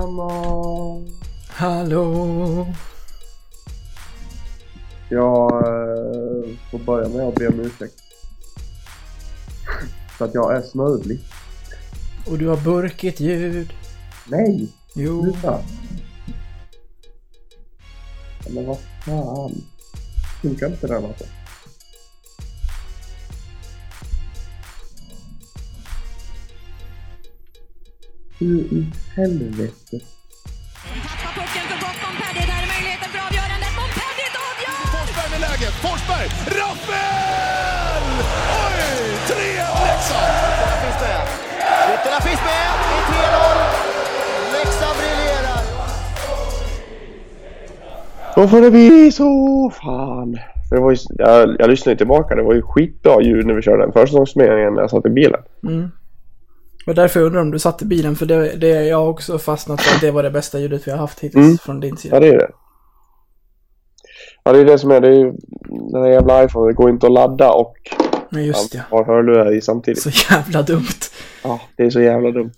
Come on. Hallå? Jag eh, får börja med att be om ursäkt. För att jag är snörvlig. Och du har burkigt ljud. Nej! Jo. Sluta! Men vad fan. Funkar inte den alltså? Hur i helvete? Tappar pucken för gott Montpellier. Där är möjligheten för avgörandet. Montpellier avgör! Forsberg med läget. Forsberg! Rappel! Oj! 3-1 Leksand! Ytterna finns med. Ytterna finns med i 3-0. Leksand briljerar. Då får det bli så fan. Det var ju, jag, jag lyssnade tillbaka. Det var ju skitbra ljud när vi körde den försäsongsturneringen när jag satt i bilen. Det var därför undrar om du satt i bilen, för det, det är jag också fastnat för att det var det bästa ljudet vi har haft hittills Mm. från din Ja, sida. det är det. Ja, det är det som är. Det är ju den där jävla iPhone. Det går inte att ladda och Men just ja. ha hörlurar i samtidigt. Så jävla dumt. Ja, det är så jävla dumt.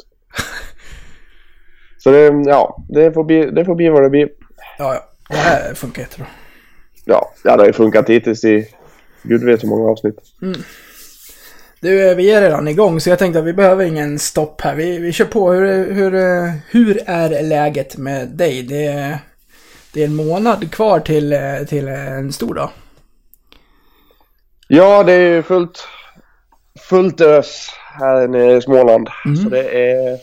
Så det, ja, det får bli, det får bli vad det blir. Ja, ja. Det här funkar jättebra. Ja, ja det har ju funkat hittills i gud vet hur många avsnitt. Du, vi är redan igång så jag tänkte att vi behöver ingen stopp här. Vi, vi kör på. Hur, hur, hur är läget med dig? Det är, det är en månad kvar till, till en stor dag. Ja, det är fullt, fullt ös här nere i Småland. Så det är...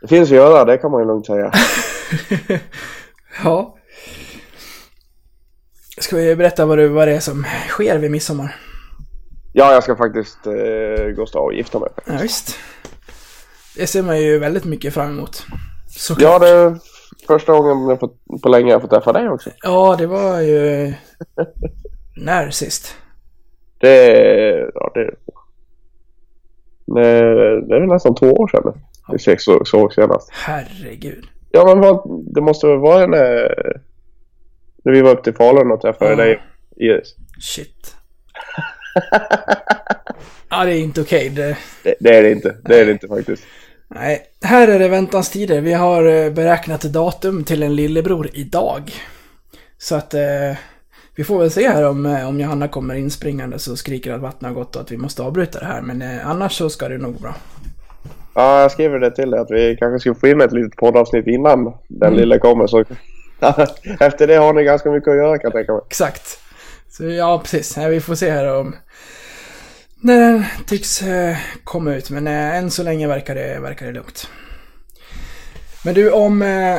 Det finns att göra, det kan man ju lugnt säga. Ja. Ska vi berätta vad det, vad det är som sker vid midsommar? Ja, jag ska faktiskt eh, gå och gifta mig. Ja, visst. Det ser man ju väldigt mycket fram emot. Ja, Såklart. det är första gången jag på, på länge jag får träffa dig också. Ja, det var ju... När sist? Det. Ja, det... Det, det är nästan två år sedan vi såg så, såg senast. Herregud. Ja, men vad, det måste väl vara när, när vi var upp till Falun och träffade Ja. dig, Iris. Shit. Ja, det är inte okej. Det... Det, det är det inte. Det är det inte faktiskt. Nej, här är det väntans tider. Vi har eh, beräknat datum till en lillebror idag. Så att eh, vi får väl se här om, eh, om Johanna kommer inspringande så skriker att vattnet har gått och att vi måste avbryta det här. Men eh, annars så ska det nog bra. Ja, jag skriver det till dig att vi kanske ska få in ett litet poddavsnitt innan den Mm. lilla kommer. Så efter det har ni ganska mycket att göra kan jag tänka mig. Exakt. Så ja, precis. Vi får se här om... När den eh, tycks komma ut. Men eh, än så länge verkar det, verkar det lugnt. Men du, om... Eh,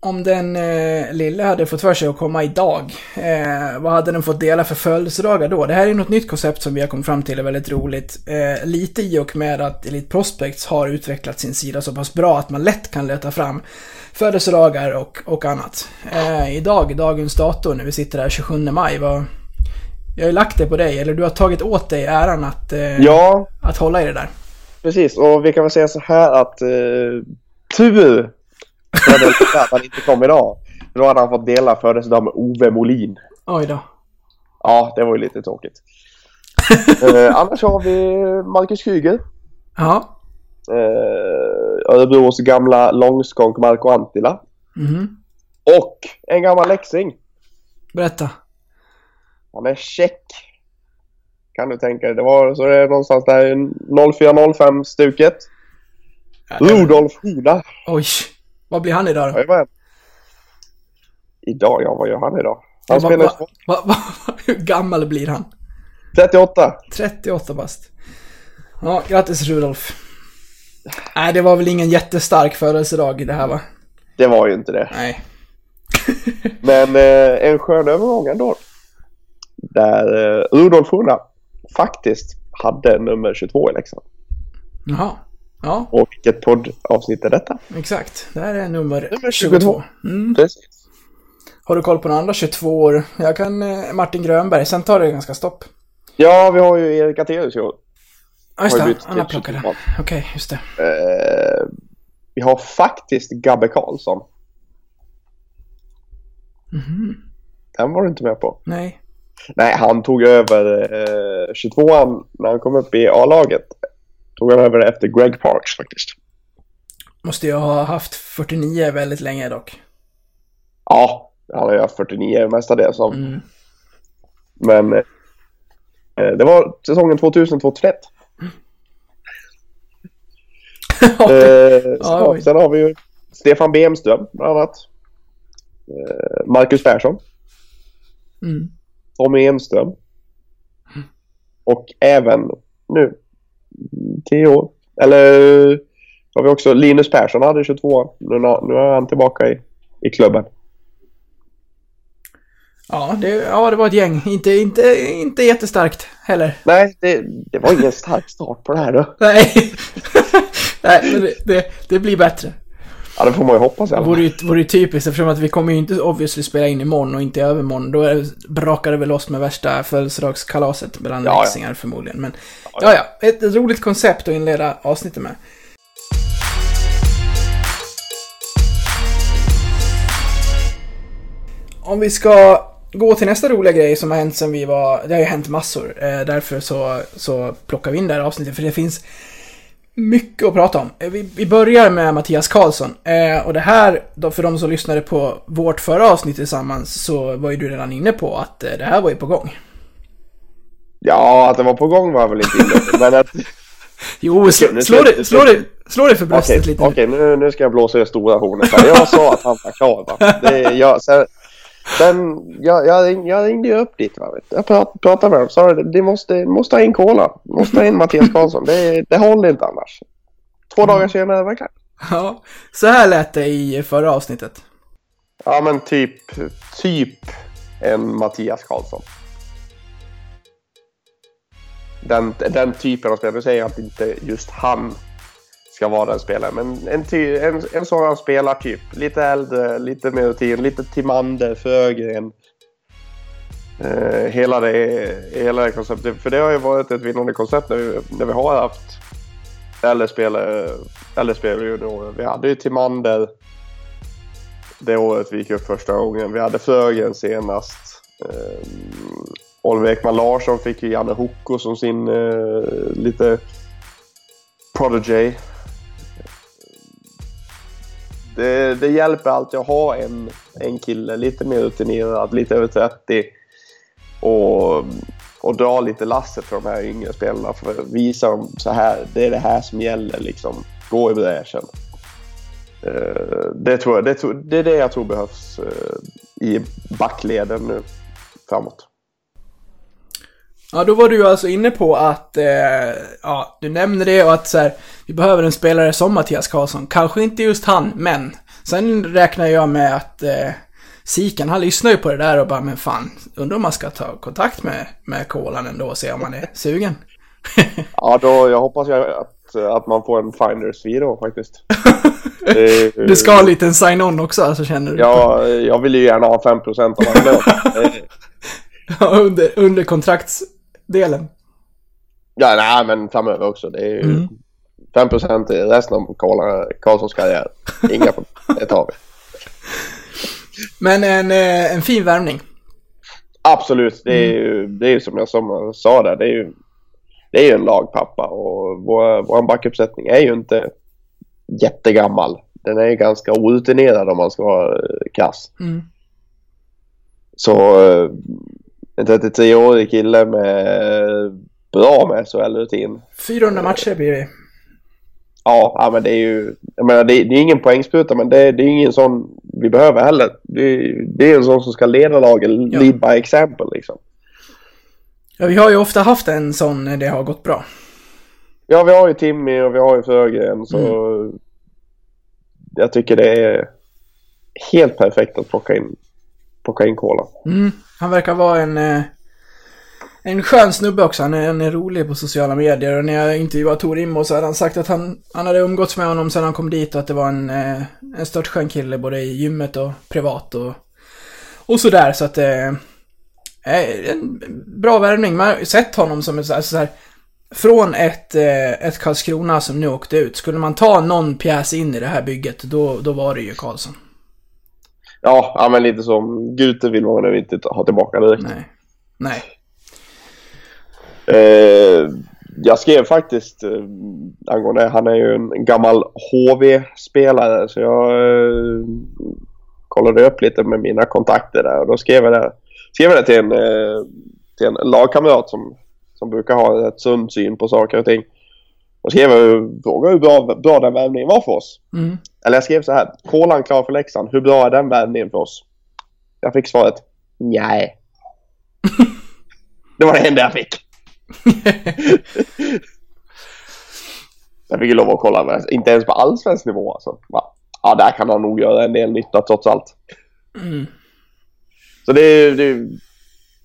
om den eh, lille hade fått för sig att komma idag, eh, vad hade den fått dela för födelsedagar då? Det här är något nytt koncept som vi har kommit fram till är väldigt roligt. Eh, lite i och med att Elite Prospects har utvecklat sin sida så pass bra att man lätt kan leta fram födelsedagar och, och annat. Eh, idag, dagens dator, när vi sitter här 27 maj, vad... Jag har ju lagt det på dig, eller du har tagit åt dig äran att, eh, Ja, att hålla i det där. precis. Och vi kan väl säga så här att eh, tur för den att han inte kom idag. Då hade han fått dela födelsedag med Ove Molin. Oj då. Ja, det var ju lite tråkigt. eh, annars har vi Marcus Kryger. Ja. Eh, Örebros gamla långskånk Marco Antila. Mhm. Och en gammal läxing. Berätta. Han är check. Kan du tänka dig. Det var så det är någonstans där 0405 stuket. Ja, det- Rudolf Hoda. Oj. Vad blir han idag då? Jajamän. Idag, ja vad gör han idag? Han Va- spelar va- va- va- Hur gammal blir han? 38. 38 bast. Ja, grattis Rudolf. Nej, det var väl ingen jättestark födelsedag i det här va? Det var ju inte det. Nej. Men eh, en skön övergång ändå. Där eh, Rudolf Hoda faktiskt hade nummer 22 i Leksand. Jaha. Ja, Och vilket poddavsnitt är detta? exakt. Det här är nummer, Nummer 22. 22. Mm. Precis. Har du koll på några andra 22 år? Jag kan eh, Martin Grönberg, sen tar det ganska stopp. Ja, vi har ju Erik Atelius i år. Ja, just det. Han har plockat 22. det. Okej, just det. Eh, vi har faktiskt Gabbe Karlsson. Mhm. Den var du inte med på. Nej. Nej, han tog över eh, 22an när han kom upp i A-laget. Tog han över efter Greg Parks faktiskt. måste ju ha haft 49 väldigt länge dock. Ja, han har ju haft 49 mestadels som. Mm. Men eh, det var säsongen 2000-2001. Eh, Ja, sen har vi ju Stefan Bemström bland annat. Eh, Marcus Persson. Mm. Tommy Enström. Och även nu, 10 år. Eller har vi också Linus Persson hade 22 Nu, nu är han tillbaka i, i klubben. Ja, det, ja, det var ett gäng. Inte, inte, inte jättestarkt heller. Nej, det, det var ingen stark start på det här då. Nej, Nej det, det, det blir bättre. Ja, det får man ju hoppas i Det alla fall. ju, vore ju typiskt eftersom att vi kommer ju inte obviously spela in imorgon och inte i övermorgon. Då är, brakar det väl loss med värsta födelsedagskalaset bland Ja, ja. förmodligen. Men ja, ja, ett, ett roligt koncept att inleda avsnittet med. Om vi ska gå till nästa roliga grej som har hänt sen vi var... Det har ju hänt massor. Eh, därför så, så plockar vi in det här avsnittet. För det finns mycket att prata om. Eh, Vi, vi börjar med Mattias Karlsson. Eh, och det här, då för de som lyssnade på vårt förra avsnitt tillsammans, så var ju du redan inne på att eh, det här var ju på gång. Ja, att det var på gång var väl inte inne. Men att... Jo, slå, nu slå, ska- dig, slå, dig, slå dig för bröstet Okej, lite okej, nu, nu ska jag blåsa det stora hornet. Jag sa att han var klar va. Det, jag, sen, sen, jag, jag, jag ringde ju upp dit va. du. Jag prat, pratade med dem. Sa det, måste, måste ha in Cola. Måste ha in Mattias Karlsson. Det, det håller inte annars. Två dagar senare var det klart. Ja, så här lät det i förra avsnittet. Ja men typ, typ en Mattias Karlsson. Den, den typen av spelare. Nu säger att inte just han ska vara den spelaren. Men en, ty, en, en sådan spelartyp. Lite äldre, lite mer rutin, lite Timander, Frögren. Eh, hela, det, hela det konceptet. För det har ju varit ett vinnande koncept när vi, när vi har haft äldre spelare, äldre spelare juniorer. Vi hade ju Timander det året vi gick upp första gången. Vi hade Frögren senast. Eh, Oliver Ekman Larsson fick ju Janne Hoko som sin eh, lite prodigy. Det, det hjälper alltid att ha en, en kille lite mer rutinerad, lite över 30 och, och dra lite lasset för de här yngre spelarna för att visa dem så här, det är det här som gäller liksom. Gå i bräschen. Eh, det, tror jag, det, det är det jag tror behövs eh, i backleden nu framåt. Ja, då var du alltså inne på att, eh, ja, du nämner det och att så här, vi behöver en spelare som Mattias Karlsson. Kanske inte just han, men. Sen räknar jag med att eh, Sikan, han lyssnar ju på det där och bara, men fan, undrar om man ska ta kontakt med, med Kolan ändå och se om han är sugen. Ja, då, jag hoppas jag att, att man får en Finders fee då faktiskt. Det- Du ska ha en liten sign-on också, alltså känner du? Ja, jag vill ju gärna ha 5% av hans lön. Ja, under, under kontraktsdelen. Ja, nej, men framöver också. Det är ju Mm. 5% i resten av Karlssons karriär. Inga problem. Det tar vi. Men en, eh, en fin värvning. Absolut. Det är ju det är ju som jag som sa där. Det är ju, det är ju en lagpappa och vår, vår backuppsättning är ju inte jättegammal. Den är ju ganska orutinerad om man ska vara eh, kass. Mm. Så eh, en 33-årig kille med bra med SHL-rutin. 400 matcher blir det. Ja, ja, men det är ju... Jag menar, det, det är ingen poängspruta, men det, det är ingen sån vi behöver heller. Det, det är en sån som ska leda lagen, Ja. lead by example liksom. Ja, vi har ju ofta haft en sån när det har gått bra. Ja, vi har ju Timmy och vi har ju Frögren, så... Jag tycker det är helt perfekt att plocka in, plocka in Kola. Mm, han verkar vara en, eh, en skön snubbe också. Han är, han är rolig på sociala medier. Och när jag intervjuade Tor Immo så hade han sagt att han, han hade umgåtts med honom sedan han kom dit och att det var en, eh, en stört störtskön kille både i gymmet och privat och, och sådär. Så att eh, är en bra värvning. Man har ju sett honom som en så här, så här från ett, ett Karlskrona som nu åkte ut. Skulle man ta någon pjäs in i det här bygget, då, då var det ju Karlsson. Ja, ja men lite som Gute vill man nu inte ha tillbaka direkt. Nej. Nej. Eh, jag skrev faktiskt eh, angående, han är ju en gammal HV-spelare så jag eh, kollade upp lite med mina kontakter där och då skrev jag det, skrev jag det till, en, eh, till en lagkamrat som, som brukar ha ett sund syn på saker och ting. Och skrev frågade hur bra, bra den värvningen var för oss. Mm. Eller jag skrev så här, kolan klar för Leksand, hur bra är den värvningen för oss? Jag fick svaret, nej. det var det enda jag fick. jag fick ju lov att kolla, men inte ens på allsvensk nivå alltså. Ja, där kan han nog göra en del nytta trots allt. Mm. Så det är, det, är-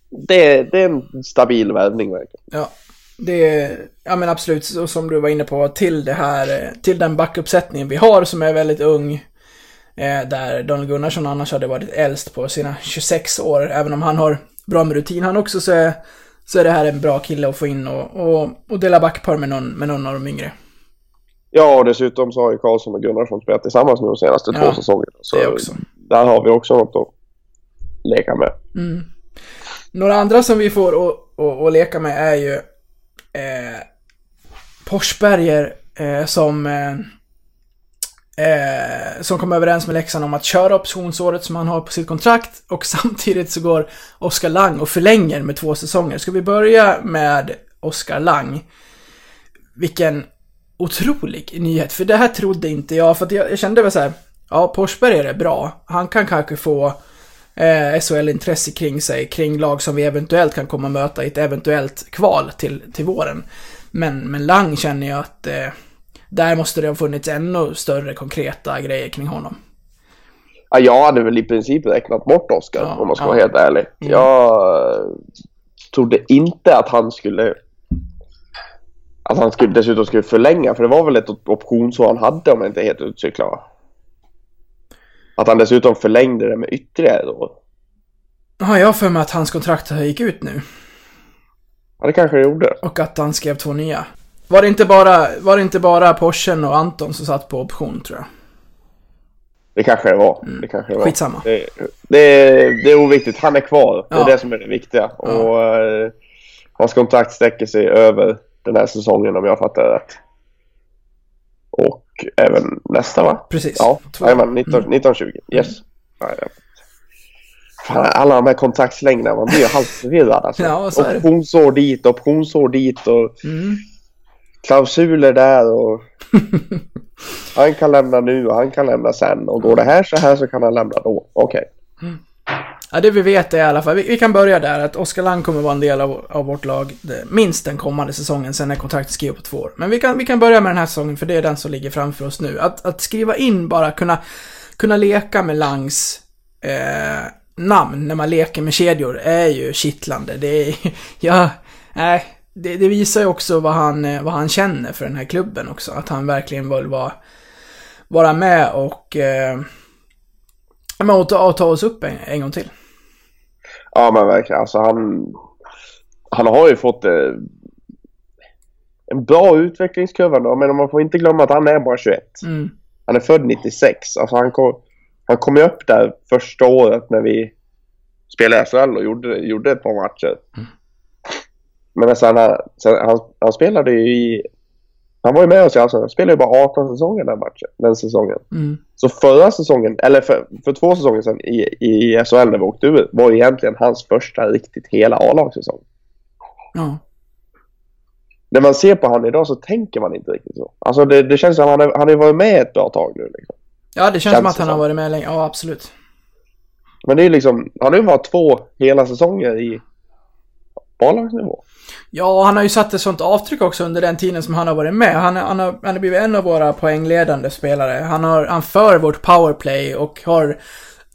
det, det är en stabil värvning verkligen. Ja, det är, ja men absolut, som du var inne på, till det här, eh, till den backuppsättningen vi har som är väldigt ung. Eh, där Daniel Gunnarsson annars hade varit äldst på sina 26 år, även om han har bra med rutin han också så är, så är det här en bra kille att få in och, och, och dela backpar med någon, med någon av de yngre. Ja, och dessutom så har ju Karlsson och Gunnarsson spelat tillsammans nu de senaste Ja, två säsongerna. Så det också. där har vi också något att leka med. Några andra som vi får att leka med är ju eh, Porsberger eh, som eh, eh, som kom överens med Leksand om att köra optionsåret som han har på sitt kontrakt och samtidigt så går Oskar Lang och förlänger med två säsonger. Ska vi börja med Oskar Lang? Vilken otrolig nyhet, för det här trodde inte jag, för att jag, jag kände väl så här, ja, Porsberger är bra, han kan kanske få eh, SHL-intresse kring sig, kring lag som vi eventuellt kan komma möta i ett eventuellt kval till, till våren. Men, men Lang känner jag att eh, där måste det ha funnits ännu större konkreta grejer kring honom. Ja, jag hade väl i princip räknat bort Oskar Ja, om man ska ja. vara helt ärlig. Mm. Jag eh, trodde inte att han skulle att han skulle, dessutom skulle förlänga för det var väl ett op- optionsår han hade om jag inte helt utcyklad. Att han dessutom förlängde det med ytterligare. Ja, jag har för mig att hans kontrakt gick ut nu. Ja, det kanske det gjorde. Och att han skrev två nya. Var det inte bara, var det inte bara Porschen och Anton som satt på option, tror jag? Det kanske det var. Det kanske det var. Skitsamma. Det, det, är- det är oviktigt. Han är kvar. Det är Ja. det som är det viktiga. Och eh, hans kontrakt sträcker sig över den här säsongen om jag fattar det rätt. Och även nästa va? Precis. Ja, jajamän, 19, 1920. Yes. Ja, ja. Fan, alla de här kontraktslängderna, man blir ju halvt förvirrad alltså. Ja, så optionsår dit, optionsår dit och Mm. klausuler där och han kan lämna nu och han kan lämna sen och går det här så här så kan han lämna då. Okej. Ja, det vi vet är i alla fall, vi, vi kan börja där, att Oskar Lang kommer vara en del av, av vårt lag det, minst den kommande säsongen, sen är kontraktet skrivet på två år. Men vi kan, vi kan börja med den här säsongen, för det är den som ligger framför oss nu. Att, att skriva in bara, kunna, kunna leka med Langs eh, namn när man leker med kedjor är ju kittlande. Det är, ja, nej, det, det visar ju också vad han, eh, vad han känner för den här klubben också. Att han verkligen vill vara, vara med och eh, men att ta, ta oss upp en, en gång till. Ja men verkligen. Alltså han, han har ju fått eh, en bra utvecklingskurva då. Men man får inte glömma att han är bara 21. Mm. Han är född 96. Alltså han kom, han kom ju upp där första året när vi spelade SHL och gjorde, gjorde ett par matcher. Men sen, han, sen, han, han spelade ju i... Han var ju med oss i Allsvenskan. Han spelade ju bara 18 säsonger den matchen. Den säsongen. Mm. Så förra säsongen, eller för, för två säsonger sedan i, i SHL när vi åkte ur, var egentligen hans första riktigt hela A-lagssäsong. Ja. När man ser på honom idag så tänker man inte riktigt så. Alltså det, det känns som att han har, han har varit med ett bra tag nu liksom. ja, det känns, Känns som att han har varit med länge. Ja, absolut. Men det är liksom, han har ju varit två hela säsonger i A-lagsnivå. Ja, han har ju satt ett sånt avtryck också under den tiden som han har varit med. Han, han, har, han har blivit en av våra poängledande spelare. Han, har, han för vårt powerplay och har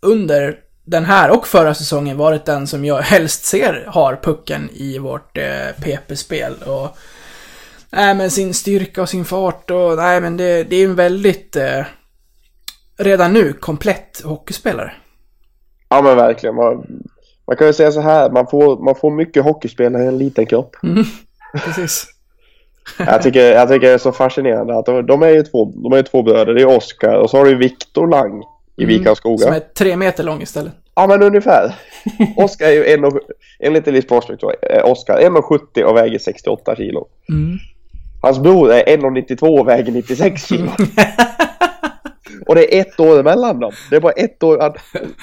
under den här och förra säsongen varit den som jag helst ser har pucken i vårt eh, PP-spel. Och, nej, men sin styrka och sin fart och nej, men det, det är en väldigt eh, redan nu komplett hockeyspelare. Ja men verkligen. Man, kan ju säga så här, man får, man får mycket hockeyspelare i en liten kropp. Precis. Jag tycker, jag tycker det är så fascinerande att de, de är ju två, de är ju två bröder. Det är Oskar och så har du Viktor Lang i Vikanskoga. Som är tre meter lång istället. Ja men ungefär. Oskar är ju en och, enligt Elise Prospect Oskar 1,70 och väger 68 kilo. Hans bror är 1,92 och väger 96 kilo. och det är ett år emellan dem. Det är bara ett år. att-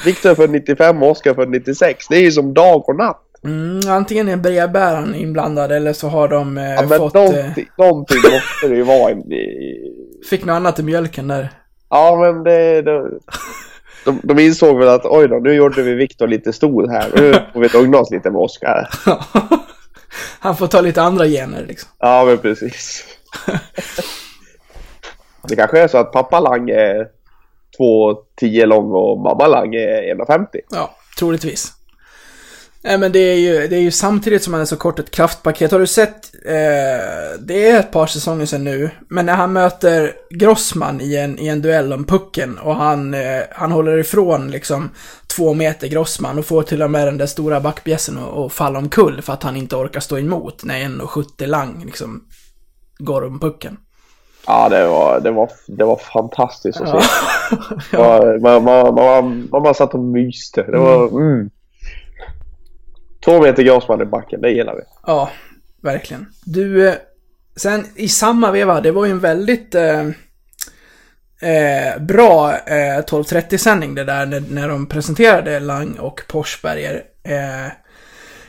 Viktor är född 95 och Oskar är född 96. Det är ju som dag och natt. Mm, antingen är brevbäraren inblandad eller så har de eh, Ja, men fått... Eh, någonting, någonting måste det ju vara. En, fick något annat i mjölken där. ja, men det... det de, de insåg väl att oj då, nu gjorde vi Viktor lite stor här. Nu får vi lugna oss lite med Oskar. Han får ta lite andra gener liksom. Ja, men precis. Det kanske är så att pappa Lang är 2,10 lång och mamma Lang är 1,50. Ja, troligtvis. Nej men det är ju, det är ju samtidigt som han är så kort ett kraftpaket. Har du sett, eh, det är ett par säsonger sedan nu, men när han möter Grossman i en, i en duell om pucken och han, eh, han håller ifrån liksom två meter Grossman och får till och med den där stora backbjässen att att falla omkull för att han inte orkar stå emot när 1,70 lang liksom går om pucken. Ja, det var, det var, det var fantastiskt att se. Ja. Man, man, man, man, bara satt och myste. Det var... Mm. Två meter Grossman i backen, det gillar vi. Ja, verkligen. Du, eh, sen i samma veva, det var ju en väldigt eh, eh, bra eh, 12.30-sändning det där när, när de presenterade Lang och Porsberger. Eh,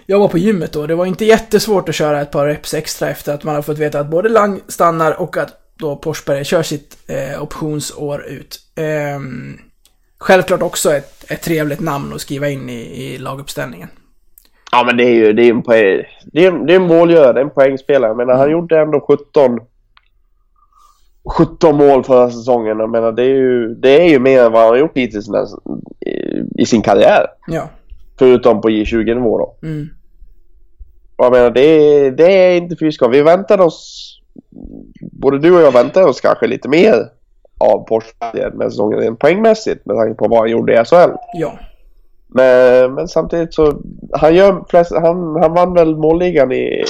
jag var på gymmet då, det var inte jättesvårt att köra ett par reps extra efter att man har fått veta att både Lang stannar och att då Porsberger kör sitt eh, optionsår ut. Eh, självklart också ett, ett trevligt namn att skriva in i, i laguppställningen. Ja, men det är ju det är en, poäng, det är, det är en målgörare, en poängspelare. Jag menar, han gjorde ändå 17, 17 mål förra säsongen. Jag menar, det är ju, det är ju mer än vad han har gjort hittills i, i, sin karriär. Ja. Förutom på J20-nivå då. Mm. Och jag menar, det är, det är inte fy skam. Vi väntade oss... Både du och jag väntade oss kanske lite mer av Porsche här säsongen rent poängmässigt med tanke på vad han gjorde i SHL. Ja. Men, men samtidigt så... Han, gör flest, han, han vann väl målligan i...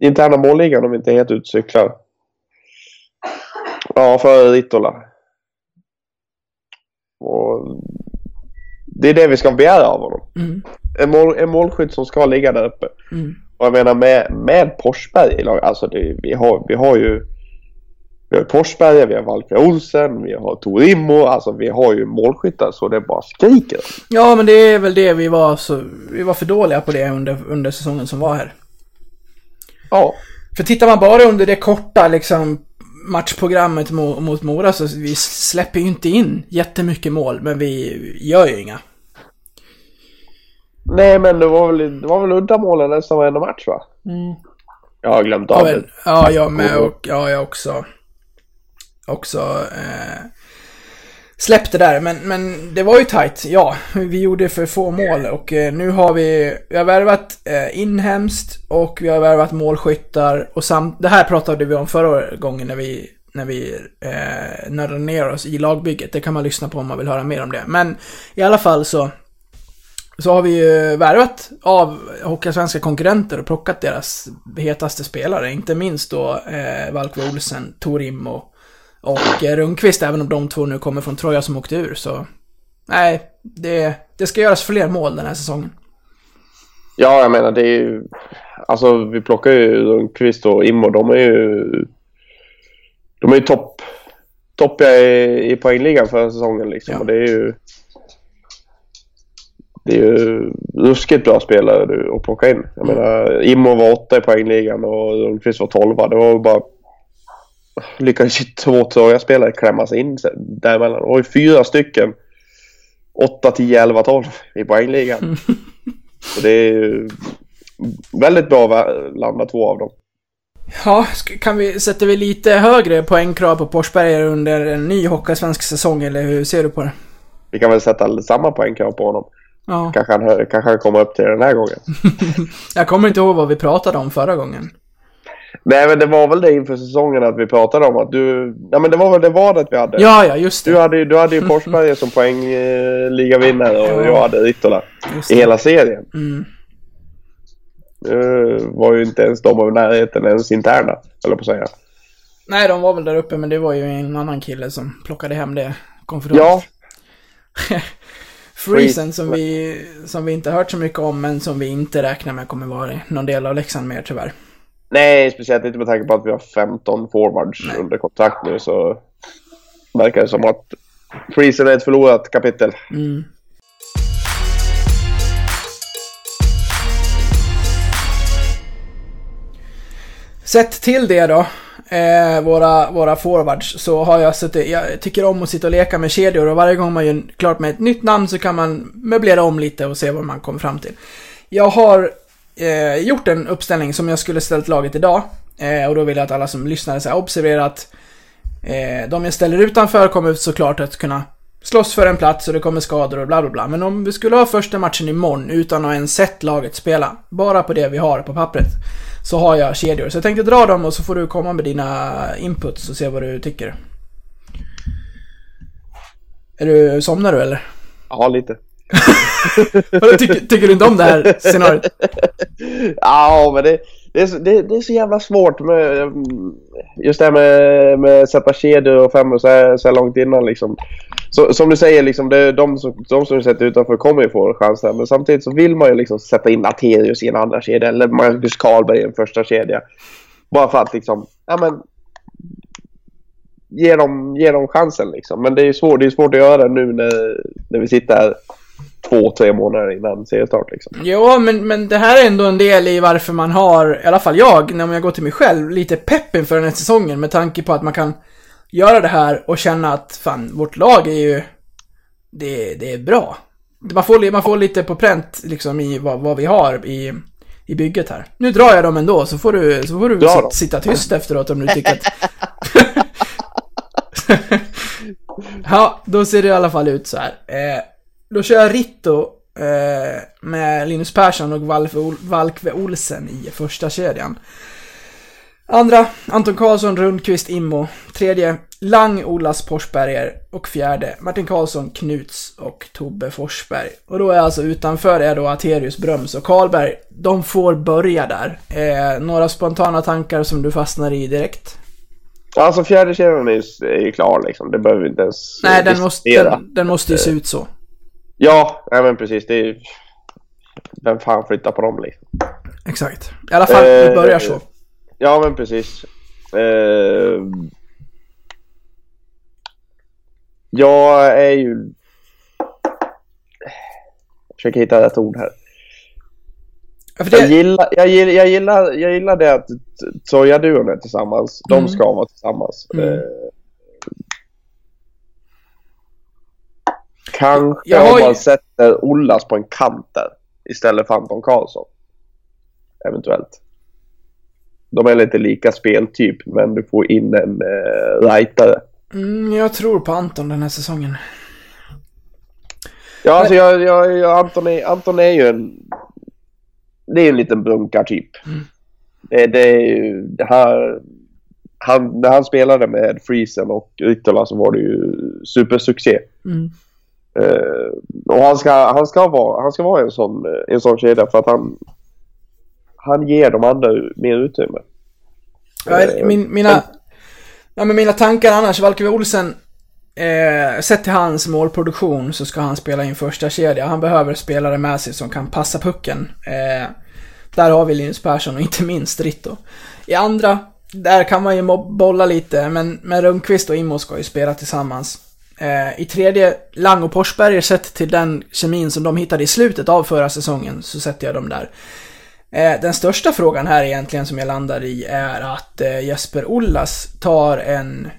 Interna målligan om inte helt utcyklar. Ja, för Ritola. Och det är det vi ska begära av honom. Mm. En, mål, en målskytt som ska ligga där uppe. Mm. Och jag menar med, med Forsberg i lag, alltså det, vi, har, vi har ju vi har Forsberg, vi har Valker Olsen, vi har Torimo, alltså vi har ju målskyttar så det bara skriker. Ja, men det är väl det vi var så... Vi var för dåliga på det under, under säsongen som var här. Ja, För tittar man bara under det korta liksom matchprogrammet mot, mot Mora så vi släpper ju inte in jättemycket mål, men vi gör ju inga. Nej men det var väl, det var väl uddamålen nästan varenda match va? Jag har glömt av Ja, det. ja jag med och ja, jag också. Också eh, släppte där, men, men det var ju tight. Ja, vi gjorde för få mål och eh, nu har vi, vi har värvat eh, inhemskt och vi har värvat målskyttar och samt, det här pratade vi om förra gången när vi när vi eh, nördade ner oss i lagbygget. Det kan man lyssna på om man vill höra mer om det. Men i alla fall så så har vi ju värvat av Hockeysvenska konkurrenter och plockat deras hetaste spelare. Inte minst då eh, Valkve Olsen, Torim och, och eh, Rundqvist, även om de två nu kommer från Troja som åkte ur. Så nej, det, det ska göras fler mål den här säsongen. Ja, jag menar det är ju... Alltså vi plockar ju Rundqvist och Immo, de är ju... De är ju topp... Toppiga i, i poängligan för säsongen liksom. Ja. Och det är ju... Det är ju ruskigt bra spelare du, att plocka in. Jag menar, Immo var åtta i poängligan och Rundqvist var tolva. Det var bara... Lyckades ju två Troja spelare klämma sig in däremellan. Det var ju fyra stycken. 8, 10, 11, 12 i poängligan. Så det är ju väldigt bra att landa två av dem. Ja, kan vi, sätter vi lite högre poängkrav på Porsberger under en ny Hockeysvensk säsong, eller hur ser du på det? Vi kan väl sätta samma poängkrav på honom. Ja. Kanske han, kanske han kommer upp till den här gången. Jag kommer inte ihåg vad vi pratade om förra gången. Nej men det var väl det inför säsongen att vi pratade om att du... Nej men det var väl det vadet vi hade. Ja, ja, just Du det. hade, ju- du hade ju Forsberg som poängligavinnare och Ja. jag hade Ritola. I hela serien. Mm. Nu var ju inte ens de i närheten ens interna, eller på att säga. Nej, de var väl där uppe, men det var ju en annan kille som plockade hem det konferens. Ja, Friesen som vi, som vi inte hört så mycket om, men som vi inte räknar med kommer vara någon del av Leksand mer tyvärr. Nej, speciellt inte med tanke på att vi har 15 forwards Nej. under kontrakt nu så verkar det som att Freezen är ett förlorat kapitel. Mm. Sett till det då, eh, våra, våra forwards, så har jag suttit, jag tycker om att sitta och leka med kedjor och varje gång man gör klart med ett nytt namn så kan man möblera om lite och se vad man kommer fram till. Jag har eh, gjort en uppställning som jag skulle ställt laget idag. Eh, och då vill jag att alla som lyssnar observerar att eh, de jag ställer utanför kommer såklart att kunna slåss för en plats och det kommer skador och bla bla bla. Men om vi skulle ha första matchen imorgon utan att ens sett laget spela, bara på det vi har på pappret, så har jag kedjor. Så jag tänkte dra dem och så får du komma med dina inputs och se vad du tycker. Är du, somnar du eller? Ja, lite. Tycker, tycker du inte om det här scenariot? Ja, men det, det, är, så- det, det är så jävla svårt med just det här med, med att sätta kedjor och femmor så här, så här långt innan liksom. Så, som du säger, liksom, det, de, som, de som du sätter utanför kommer ju få chanser. Men samtidigt så vill man ju liksom sätta in Aterius i en andra kedja eller Marcus Karlberg i en första kedja. Bara för att liksom, ja men ge dem, ge dem chansen liksom. Men det är ju svårt, det är svårt att göra nu när, när vi sitter här två, tre månader innan seriestart liksom. Jo, men, men det här är ändå en del i varför man har, i alla fall jag, när jag går till mig själv, lite pepp inför den här säsongen med tanke på att man kan göra det här och känna att fan, vårt lag är ju, det, det är bra. Man får, man får lite på pränt liksom i vad, vad vi har i, i bygget här. Nu drar jag dem ändå, så får du, så får du Dra sit, dem. sitta tyst efteråt om du tycker att... ja, då ser det i alla fall ut så här. Eh, då kör jag Ritto eh, med Linus Persson och Valve, Ol- Valkve Olsen i första kedjan. Andra, Anton Karlsson, Rundqvist, Immo. Tredje, Lang, Olas, Forsberger. Och fjärde, Martin Karlsson, Knuts och Tobbe Forsberg. Och då är alltså utanför är då Aterius, Bröms och Karlberg. De får börja där. Eh, några spontana tankar som du fastnar i direkt? Alltså fjärde kedjan är ju, är ju klar liksom. Det behöver vi inte ens Nej, eh, den måste, den, den måste ju se ut så. Ja, nej, men precis. Det är ju... Vem fan flyttar på dem liksom? Exakt. I alla fall, vi Eh, börjar så. Ja, men precis. Eh, jag är ju... Jag försöker hitta rätt ord här. För Jag det, gillar, jag gillar, jag gillar, jag gillar det att Soja-duon är tillsammans. De Mm. ska vara tillsammans. Mm. Eh, kanske Jag har om man sätter Ollas på en kant där istället för Anton Karlsson. Eventuellt. De är lite lika speltyp, men du får in en eh, rightare. mm, jag tror på Anton den här säsongen. Ja, alltså jag, jag, jag, Anton, är, Anton är ju en... Det är en liten brunkartyp. Mm. Det, det är ju... Det här, han, när han spelade med Friesen och Ritola så var det ju supersuccé. Mm. Eh, och han ska, han ska vara, han ska vara en sån, en sån kedja för att han... Han ger de andra mer utrymme. Ja, Eh, min, mina, ja, men mina tankar annars, Valkyrie Olsen, eh, sett till hans målproduktion så ska han spela in första kedja. Han behöver spelare med sig som kan passa pucken. Eh, där har vi Linus Persson och inte minst Ritto. I andra, där kan man ju bolla lite, men, men Rundqvist och Immo ska ju spela tillsammans. Eh, I tredje, Lang och Forsberger, sett till den kemin som de hittade i slutet av förra säsongen, så sätter jag dem där. Eh, den största frågan här egentligen som jag landar i är att eh, Jesper Ollas tar en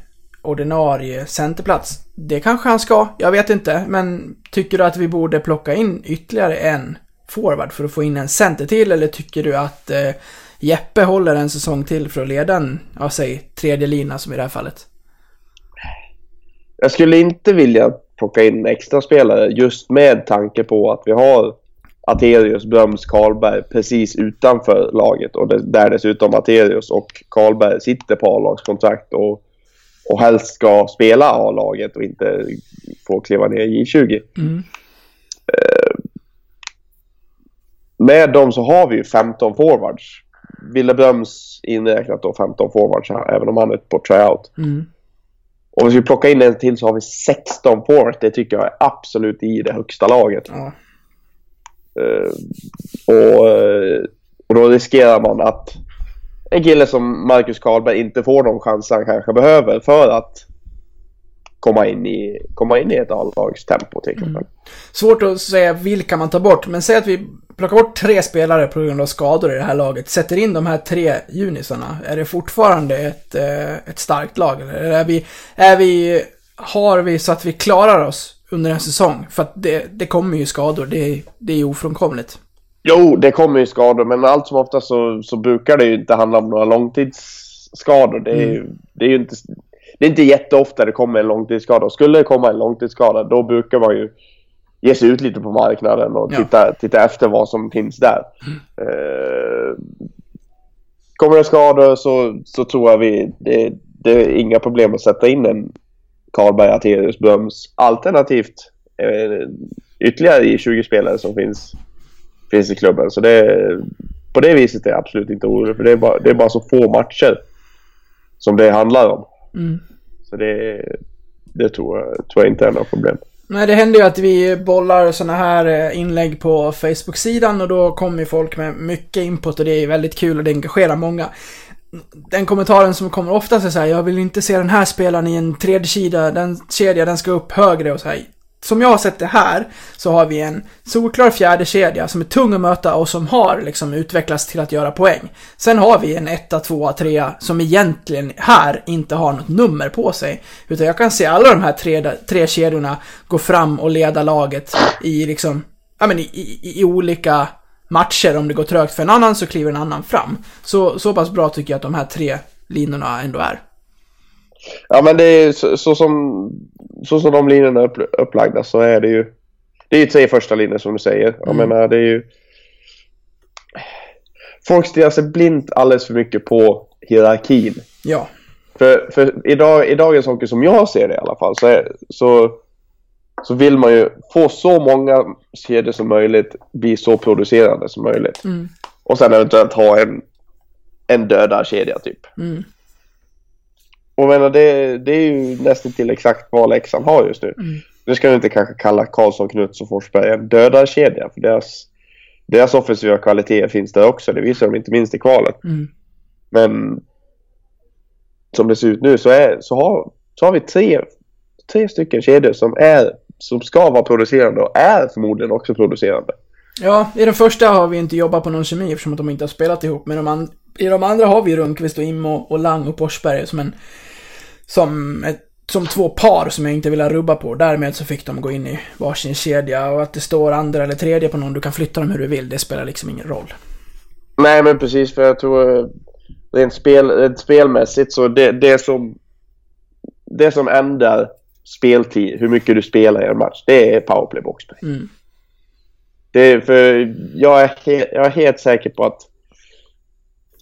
ordinarie centerplats. Det kanske han ska, jag vet inte, men tycker du att vi borde plocka in ytterligare en forward för att få in en center till eller tycker du att eh, Jeppe håller en säsong till för att leda en, ja säg, tredje lina som i det här fallet? Jag skulle inte vilja plocka in extra spelare just med tanke på att vi har Aterius, Bröms, Karlberg precis utanför laget och det, där dessutom Aterius och Karlberg sitter på A-lagskontrakt och, och helst ska spela A-laget och inte få kliva ner i J20. Mm. Med dem så har vi ju 15 forwards. Ville Bröms inräknat då 15 forwards här, även om han är på tryout. Mm. Om vi skulle plocka in en till så har vi 16 forwards. Det tycker jag är absolut i det högsta laget. Ja. Eh, och, eh, och då riskerar man att en kille som Marcus Karlberg inte får de chanser han kanske behöver för att komma in i, komma in i ett A-lagstempo till exempel. Mm. Svårt att säga vilka man tar bort, men säg att vi plockar bort tre spelare på grund av skador i det här laget. Sätter in de här tre junisarna. Är det fortfarande ett, eh, ett starkt lag? Eller är vi, är vi, har vi så att vi klarar oss under en säsong? För att det, det kommer ju skador, det, det är ju ofrånkomligt. Jo, det kommer ju skador, men allt som ofta så, så brukar det ju inte handla om några långtidsskador. Det är, ju, det är ju inte, det är inte jätteofta det kommer en långtidsskada. Och skulle det komma en långtidsskada, då brukar man ju ge sig ut lite på marknaden och Ja. titta, titta efter vad som finns där. Eh, kommer det skador så, så tror jag vi, det, det är inga problem att sätta in en Karlberg, Aterius, Bröms alternativt eh, ytterligare i 20 spelare som finns, finns i klubben. Så det, på det viset är jag absolut inte orolig för det är bara, det är bara så få matcher som det handlar om. Mm. Så det, det tror, jag, tror jag inte är något problem. Nej, det händer ju att vi bollar såna här eh, inlägg på Facebook-sidan och då kommer ju folk med mycket input och det är väldigt kul och det engagerar många. Den kommentaren som kommer oftast är så här, jag vill inte se den här spelaren i en tredje kedja, den kedja, den ska upp högre och så här. Som jag har sett det här så har vi en solklar fjärde kedja som är tung att möta och som har liksom utvecklats till att göra poäng. Sen har vi en etta, tvåa, trea som egentligen här inte har något nummer på sig. Utan jag kan se alla de här tre, tre kedjorna gå fram och leda laget i liksom, ja men i, i, i olika matcher. Om det går trögt för en annan så kliver en annan fram. Så, så pass bra tycker jag att de här tre linorna ändå är. Ja men det är så, så som så som de linjerna är upp, upplagda så är det ju det är ju tre första linjer som du säger. Jag Mm. menar det är ju Folk stirrar sig blint alldeles för mycket på hierarkin. Ja. För, för idag, i dagens hockey som jag ser det i alla fall så, är, så, så vill man ju få så många kedjor som möjligt, bli så producerande som möjligt. Mm. Och sen eventuellt ha en, en dödarkedja typ. Mm. Och menar, det, det är ju nästan till exakt vad Leksand har just nu. Mm. Nu ska vi inte kanske kalla Karlsson, Knuts och Forsberg en dödarkedja. För deras, deras offensiva kvaliteter finns där också. Det visar de inte minst i kvalet. Mm. Men som det ser ut nu så, är, så, har, så har vi tre, tre stycken kedjor som, är, som ska vara producerande och är förmodligen också producerande. Ja, i den första har vi inte jobbat på någon kemi eftersom att de inte har spelat ihop. Men de i de andra har vi Rundqvist och Immo och Lang och Forsberg som en... Som, ett, som två par som jag inte vill rubba på. Därmed så fick de gå in i varsin kedja och att det står andra eller tredje på någon, du kan flytta dem hur du vill. Det spelar liksom ingen roll. Nej men precis för jag tror eh, rent, spel, rent spelmässigt så det, det som det som ändrar speltid, hur mycket du spelar i en match, det är powerplay boxplay. Mm. Det är för jag är, he, jag är helt säker på att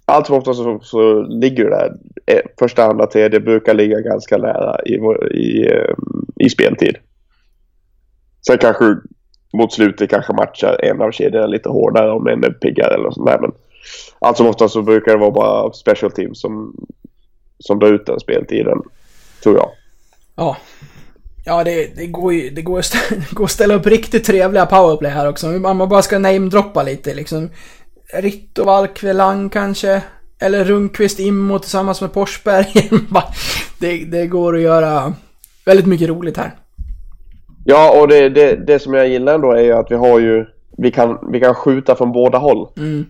allt som ofta så, så ligger det där. eh, Första, andra, tredje brukar ligga ganska nära i, i, eh, i speltid. Sen kanske mot slutet kanske matchar en av kedjorna lite hårdare om en är piggare eller sånt där. Men allt som ofta så brukar det vara bara special teams som, som drar ut den speltiden. Tror jag. Ja. Ja, det, det går ju det går, det går att ställa upp riktigt trevliga powerplay här också. Om man bara ska namedroppa lite liksom. Ritto, Valkve, Lang kanske. Eller Rundqvist, Immo tillsammans med Forsberg. Bara- det, det går att göra väldigt mycket roligt här. Ja, och det, det, det som jag gillar ändå är ju att vi har ju... Vi kan, vi kan skjuta från båda håll. Mm.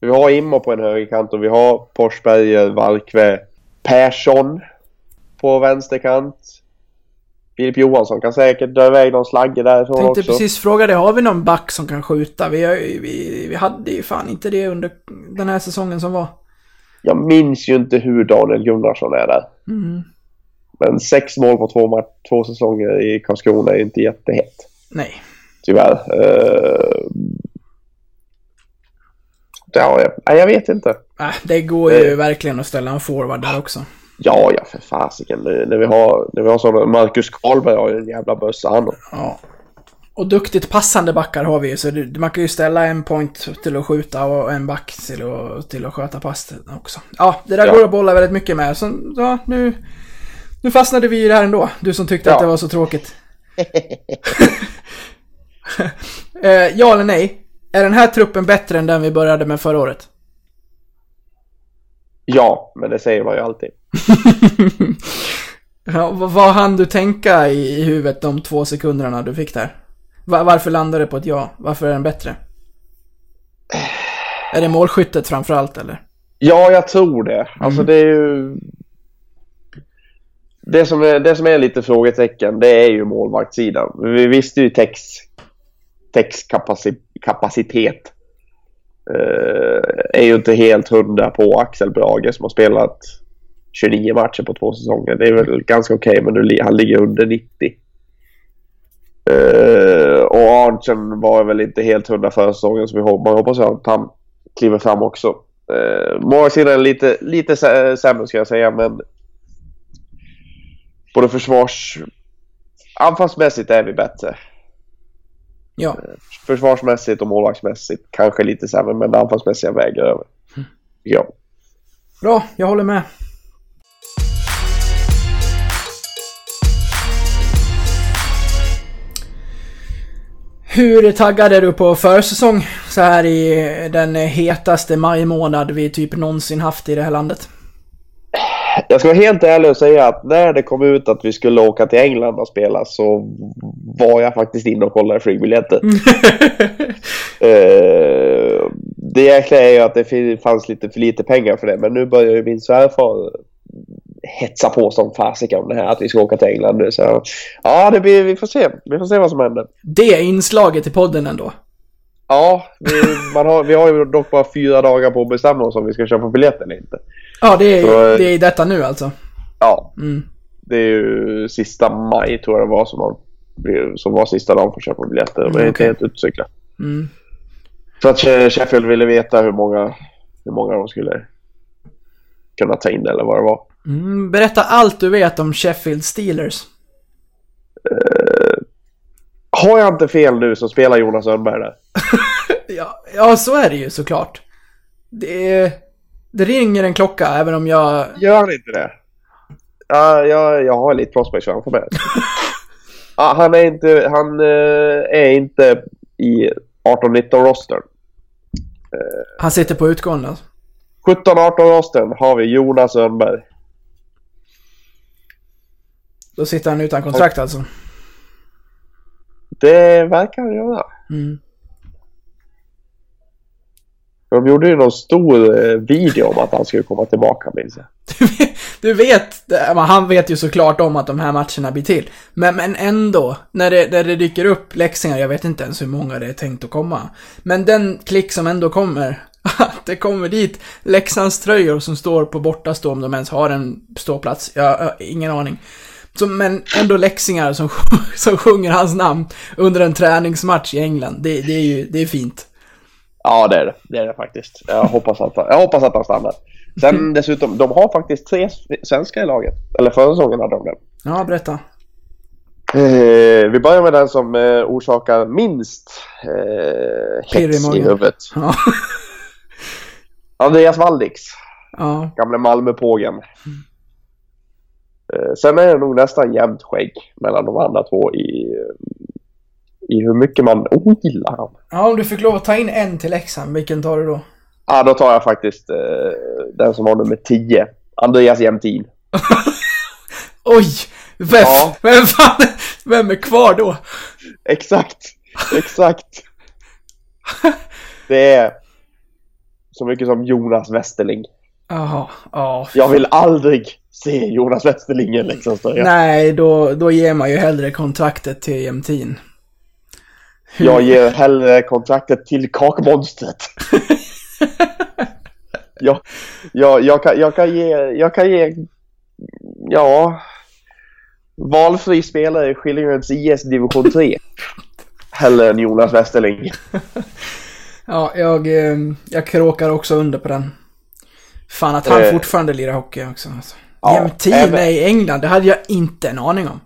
Vi har Immo på en högerkant och vi har Forsberg, Valkve, Persson på vänsterkant. Filip Johansson kan säkert dra iväg någon slagge därifrån Tänkte också. precis fråga det, har vi någon back som kan skjuta? Vi, vi, vi hade ju fan inte det under den här säsongen som var. Jag minns ju inte hur Daniel Gunnarsson är där. Mm. Men sex mål på två, två säsonger i Karlskrona är inte jättehett. Nej. Tyvärr. Uh, ja, jag, jag vet inte. Äh, det går ju Eh. verkligen att ställa en forward där också. Ja, ja för fasiken. När vi har, när vi har sådana... Marcus Karlberg har ju en jävla bössa han. Ja. Och duktigt passande backar har vi ju, så man kan ju ställa en point till att skjuta och en back till att, till att sköta pass också. Ja, det där Ja. går att bolla väldigt mycket med. Så, ja, nu, nu fastnade vi i det här ändå. Du som tyckte Ja. att det var så tråkigt. eh, ja eller nej? Är den här truppen bättre än den vi började med förra året? Ja, men det säger man ju alltid. Ja, vad, hann du tänka i, i huvudet de två sekunderna du fick där? Va, varför landade du på ett ja? Varför är den bättre? Är det målskyttet framförallt eller? Ja, jag tror det. Alltså det är ju... Det som är, det som är lite frågetecken, det är ju målvaktssidan. Vi visste ju Tex, Tex kapaci, kapacitet. Eh, är ju inte helt hundra på Axel Brage som har spelat 29 matcher på två säsonger. Det är väl ganska okej, men nu, li- han ligger under 90. Eh, och Arntzen var väl inte helt hundra förra säsongen, så vi hoppas, man hoppas att han kliver fram också. Uh, Målvaktssidan är lite, lite sä- sämre ska jag säga, men både försvars... Anfallsmässigt är vi bättre. Ja. Försvarsmässigt och målvaktsmässigt kanske lite sämre, men anfallsmässiga väger över. Ja. Bra, jag håller med. Hur taggad är du på försäsong så här i den hetaste majmånad vi typ någonsin haft i det här landet? Jag ska vara helt ärlig och säga att när det kom ut att vi skulle åka till England och spela så var jag faktiskt inne och kollade flygbiljetter. Eh, det jäkliga är ju att det fanns lite för lite pengar för det, men nu börjar ju min svärfar hetsa på som fasiken om det här att vi ska åka till England nu. Så ja, det blir, vi får se. Vi får se vad som händer. Det inslaget i podden ändå. Ja, vi, man har, vi har ju dock bara fyra dagar på att bestämma oss om vi ska köpa biljett eller inte. Ja, det är, Så, eh, det är detta nu alltså. Ja, Mm. det är ju sista maj tror jag det var som, man, som var sista dagen för att köpa biljetter. Men jag är inte helt utcykla. Mm. Så att She- Sheffield ville veta hur många, hur många de skulle kunna ta in eller vad det var. Mm, berätta allt du vet om Sheffield Steelers. Har jag inte fel nu så spelar Jonas Sundberg där. Ja, ja, så är det ju såklart. Det, det ringer en klocka även om jag... Gör han inte det? Ja, jag, jag har lite prospects framför mig. ja, han är inte, han eh, är inte i 18-19 rostern. Han sitter på utgående. alltså. 17-18 rostern har vi Jonas Sundberg. Då sitter han utan kontrakt alltså. Det verkar han göra. Mm. De gjorde ju någon stor eh, video om att han skulle komma tillbaka minns jag. Du vet, han vet ju såklart om att de här matcherna blir till. Men, men ändå, när det, när det dyker upp läxingar, jag vet inte ens hur många det är tänkt att komma. Men den klick som ändå kommer, att det kommer dit Leksands tröjor som står på bortastå om de ens har en ståplats. Jag har ingen aning. Så, men ändå läxingar som, som sjunger hans namn under en träningsmatch i England. Det, det är ju, det är fint. Ja, det är det. Det är det faktiskt. Jag hoppas att, jag hoppas att han stannar. Sen dessutom, de har faktiskt tre svenskar i laget. Eller förra säsongen hade de det. Ja, berätta. Eh, vi börjar med den som eh, orsakar minst eh, i hets i magen. huvudet. Ja. Andreas Waldix, Ja. gamle Malmöpågen. Eh, sen är det nog nästan jämnt skägg mellan de andra två i, i hur mycket man ogillar han. Ja, om du fick lov att ta in en till Leksand, vilken tar du då? Ja, då tar jag faktiskt eh, den som har nummer 10. Andreas Jämtin. Oj! Vem, Ja. vem fan, vem är kvar då? Exakt, exakt. Det är så mycket som Jonas Westerling. Jaha, ja. Jag vill aldrig se Jonas Westerling i en Leksandströja. Nej, då, då ger man ju hellre kontraktet till Jämtin. Jag ger hellre kontraktet till kakmonstret. jag, jag, jag, kan, jag kan ge, jag kan ge, ja, valfri spelare i Skillingareds IS division 3. Hellre än Jonas Westerling. Ja, jag, eh, jag kråkar också under på den. Fan att han Eh. fortfarande lirar hockey också. Alltså. Ja, Jämtin även- är i England, det hade jag inte en aning om.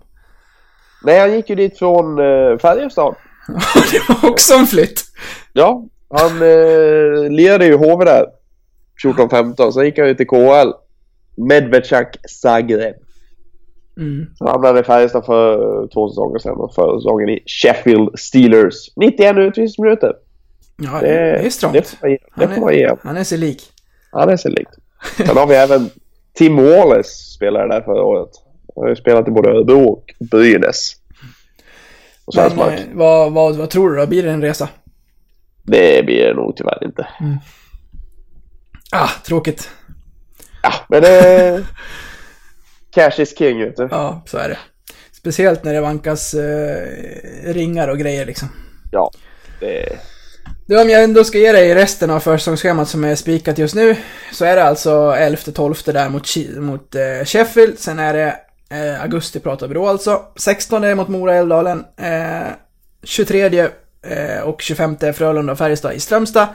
Nej, han gick ju dit från uh, Färjestad. det var också en flytt. Ja, han uh, lirade ju HV där 14-15. Sen gick han ju till KHL. Medvecak Zagreb. Mm. Så han hamnade i Färjestad för två säsonger sedan och förra säsongen i Sheffield Steelers. 91 utvisningsminuter. Ja, det, det är strångt. Det får man ge, Han ge. Han är sig lik. Han är sig likt. Sen har vi även Tim Wallace spelare där förra året. Han har ju spelat i både Örebro och Brynäs. Och Men eh, vad, vad, vad tror du då? Blir det en resa? Det blir det nog tyvärr inte. Ah, tråkigt. Ja, men det... Cash is king, vet du. Ja, så är det. Speciellt när det vankas eh, ringar och grejer liksom. Ja, det... Du, om jag ändå ska ge dig resten av försäsongsschemat som är spikat just nu, så är det alltså 11-12 där mot, mot eh, Sheffield, sen är det eh, augusti pratar vi då alltså, 16 mot Mora Älvdalen, eh, 23 eh, och 25 Frölunda och Färjestad i Strömstad,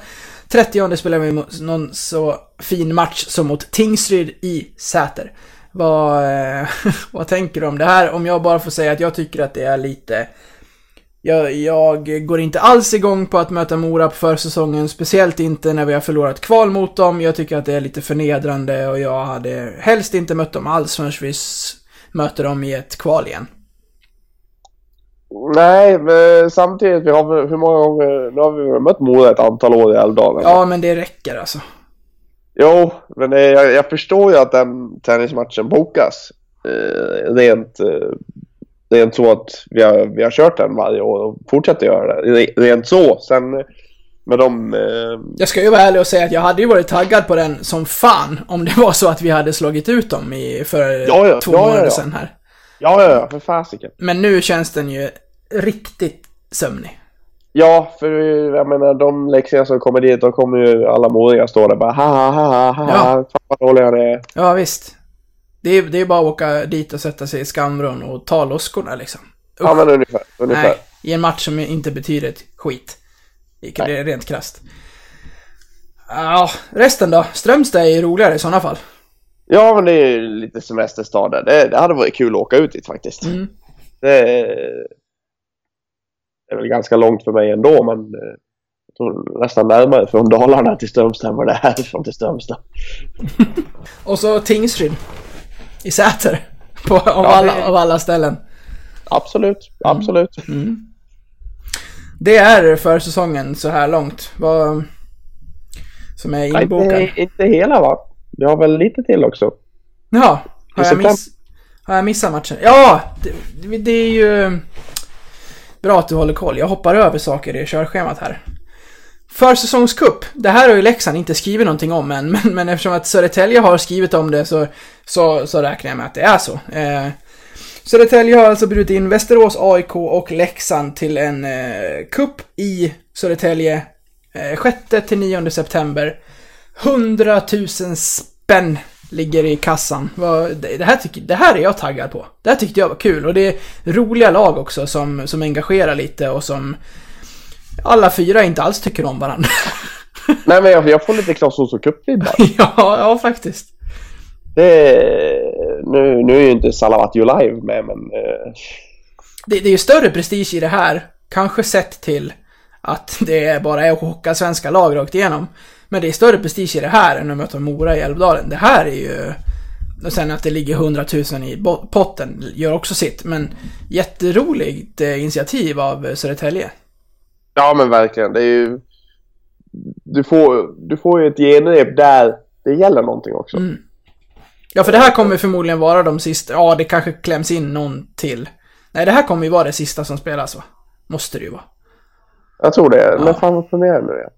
30 spelar vi mot någon så fin match som mot Tingsryd i Säter. Vad, eh, vad tänker du om det här? Om jag bara får säga att jag tycker att det är lite jag, jag går inte alls igång på att möta Mora på försäsongen, speciellt inte när vi har förlorat kval mot dem. Jag tycker att det är lite förnedrande och jag hade helst inte mött dem alls förrän vi möter dem i ett kval igen. Nej, men samtidigt, vi har hur många gånger... Nu har vi mött Mora ett antal år i Älvdalen. Ja, men det räcker alltså. Jo, men det, jag, jag förstår ju att den tennismatchen bokas. Eh, rent, eh, rent så att vi har, vi har kört den varje år och fortsätter göra det. Re- Rent så. Sen med de... Eh, Jag ska ju vara ärlig och säga att jag hade ju varit taggad på den som fan om det var så att vi hade slagit ut dem i, för Ja, ja, två ja, ja, månader ja. sedan här. ja, ja, ja, för fasiken. Men nu känns den ju riktigt sömnig. Ja, för jag menar de läxorna som kommer dit, då kommer ju alla modiga stå där bara ha ha ha ha Ja. ha, fan vad dåliga det är. Ja, visst. Det är, det är bara att åka dit och sätta sig i skamvrån och ta loskorna liksom. Ja, men ungefär. ungefär. Nej, i en match som inte betyder ett skit. Det är rent krasst. Ja, resten då? Strömstad är ju roligare i sådana fall. Ja, men det är ju lite semesterstad där. Det, det hade varit kul att åka ut dit faktiskt. Mm. Det är, det är väl ganska långt för mig ändå, men eh, jag tror nästan närmare från Dalarna till Strömstad än vad det är härifrån till Strömstad. Och så Tingsryd. I Säter. På, av, Ja, alla, det- av alla ställen. Absolut, absolut. Det är för säsongen så här långt. Vad... Som är Nej, inbokad. inte, inte hela va? Vi har väl lite till också. Jaha, har jag, miss, har jag missat matchen? Ja! Det, det- det är ju bra att du håller koll. Jag hoppar över saker i körschemat här. Försäsongscup. Det här har ju Leksand inte skrivit någonting om än, men, men eftersom att Södertälje har skrivit om det så, så, så räknar jag med att det är så. Eh, Södertälje har alltså bjudit in Västerås, AIK och Leksand till en eh, cup i Södertälje eh, 6-9 september. 100 000 spänn ligger i kassan. Det det här, tycker, det här är jag taggad på. Det här tyckte jag var kul och det är roliga lag också som, som engagerar lite och som alla fyra inte alls tycker om varandra. Nej, men jag, jag får lite Clas Ohlson Cup-vibbar. ja, ja faktiskt. Det Nu, nu är ju inte Salavat Live med, men... Eh, Det, det är ju större prestige i det här, kanske sett till att det bara är att chocka svenska lag rakt igenom. Men det är större prestige i det här än att möta Mora i Älvdalen. Det här är ju... Och sen att det ligger 100 000 i potten gör också sitt, men jätteroligt eh, initiativ av Södertälje. Ja, men verkligen. Det är ju... Du får, du får ju ett genrep där det gäller någonting också. Mm. Ja, för det här kommer förmodligen vara de sista, ja det kanske kläms in någon till. Nej, det här kommer ju vara det sista som spelas va? Måste det ju vara. Jag tror det. Ja. När fan var premiären nu igen?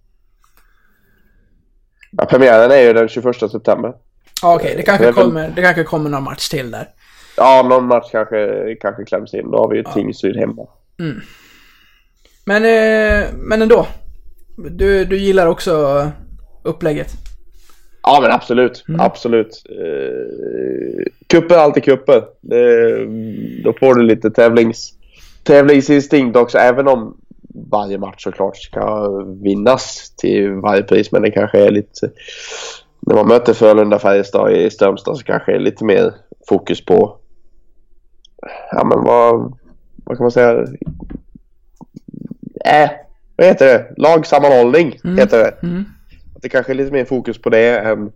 Ja, premiären är ju den 21 september. Ja, okej, det kanske Det väl- kommer, det kanske kommer någon match till där. Ja, någon match kanske, kanske kläms in. Då har vi ju Tingsryd hemma. Men, eh, men ändå. Du, du gillar också upplägget? Ja, men absolut. Absolut. Eh, är alltid kupper. Det, då får du lite tävlings, tävlingsinstinkt också. Även om varje match såklart ska vinnas till varje pris. Men det kanske är lite... När man möter Frölunda Färjestad i Strömstad så kanske det är lite mer fokus på... Ja, men vad... Vad kan man säga? Äh, vad heter det? Lagsammanhållning heter det. Mm. Att det kanske är lite mer fokus på det än,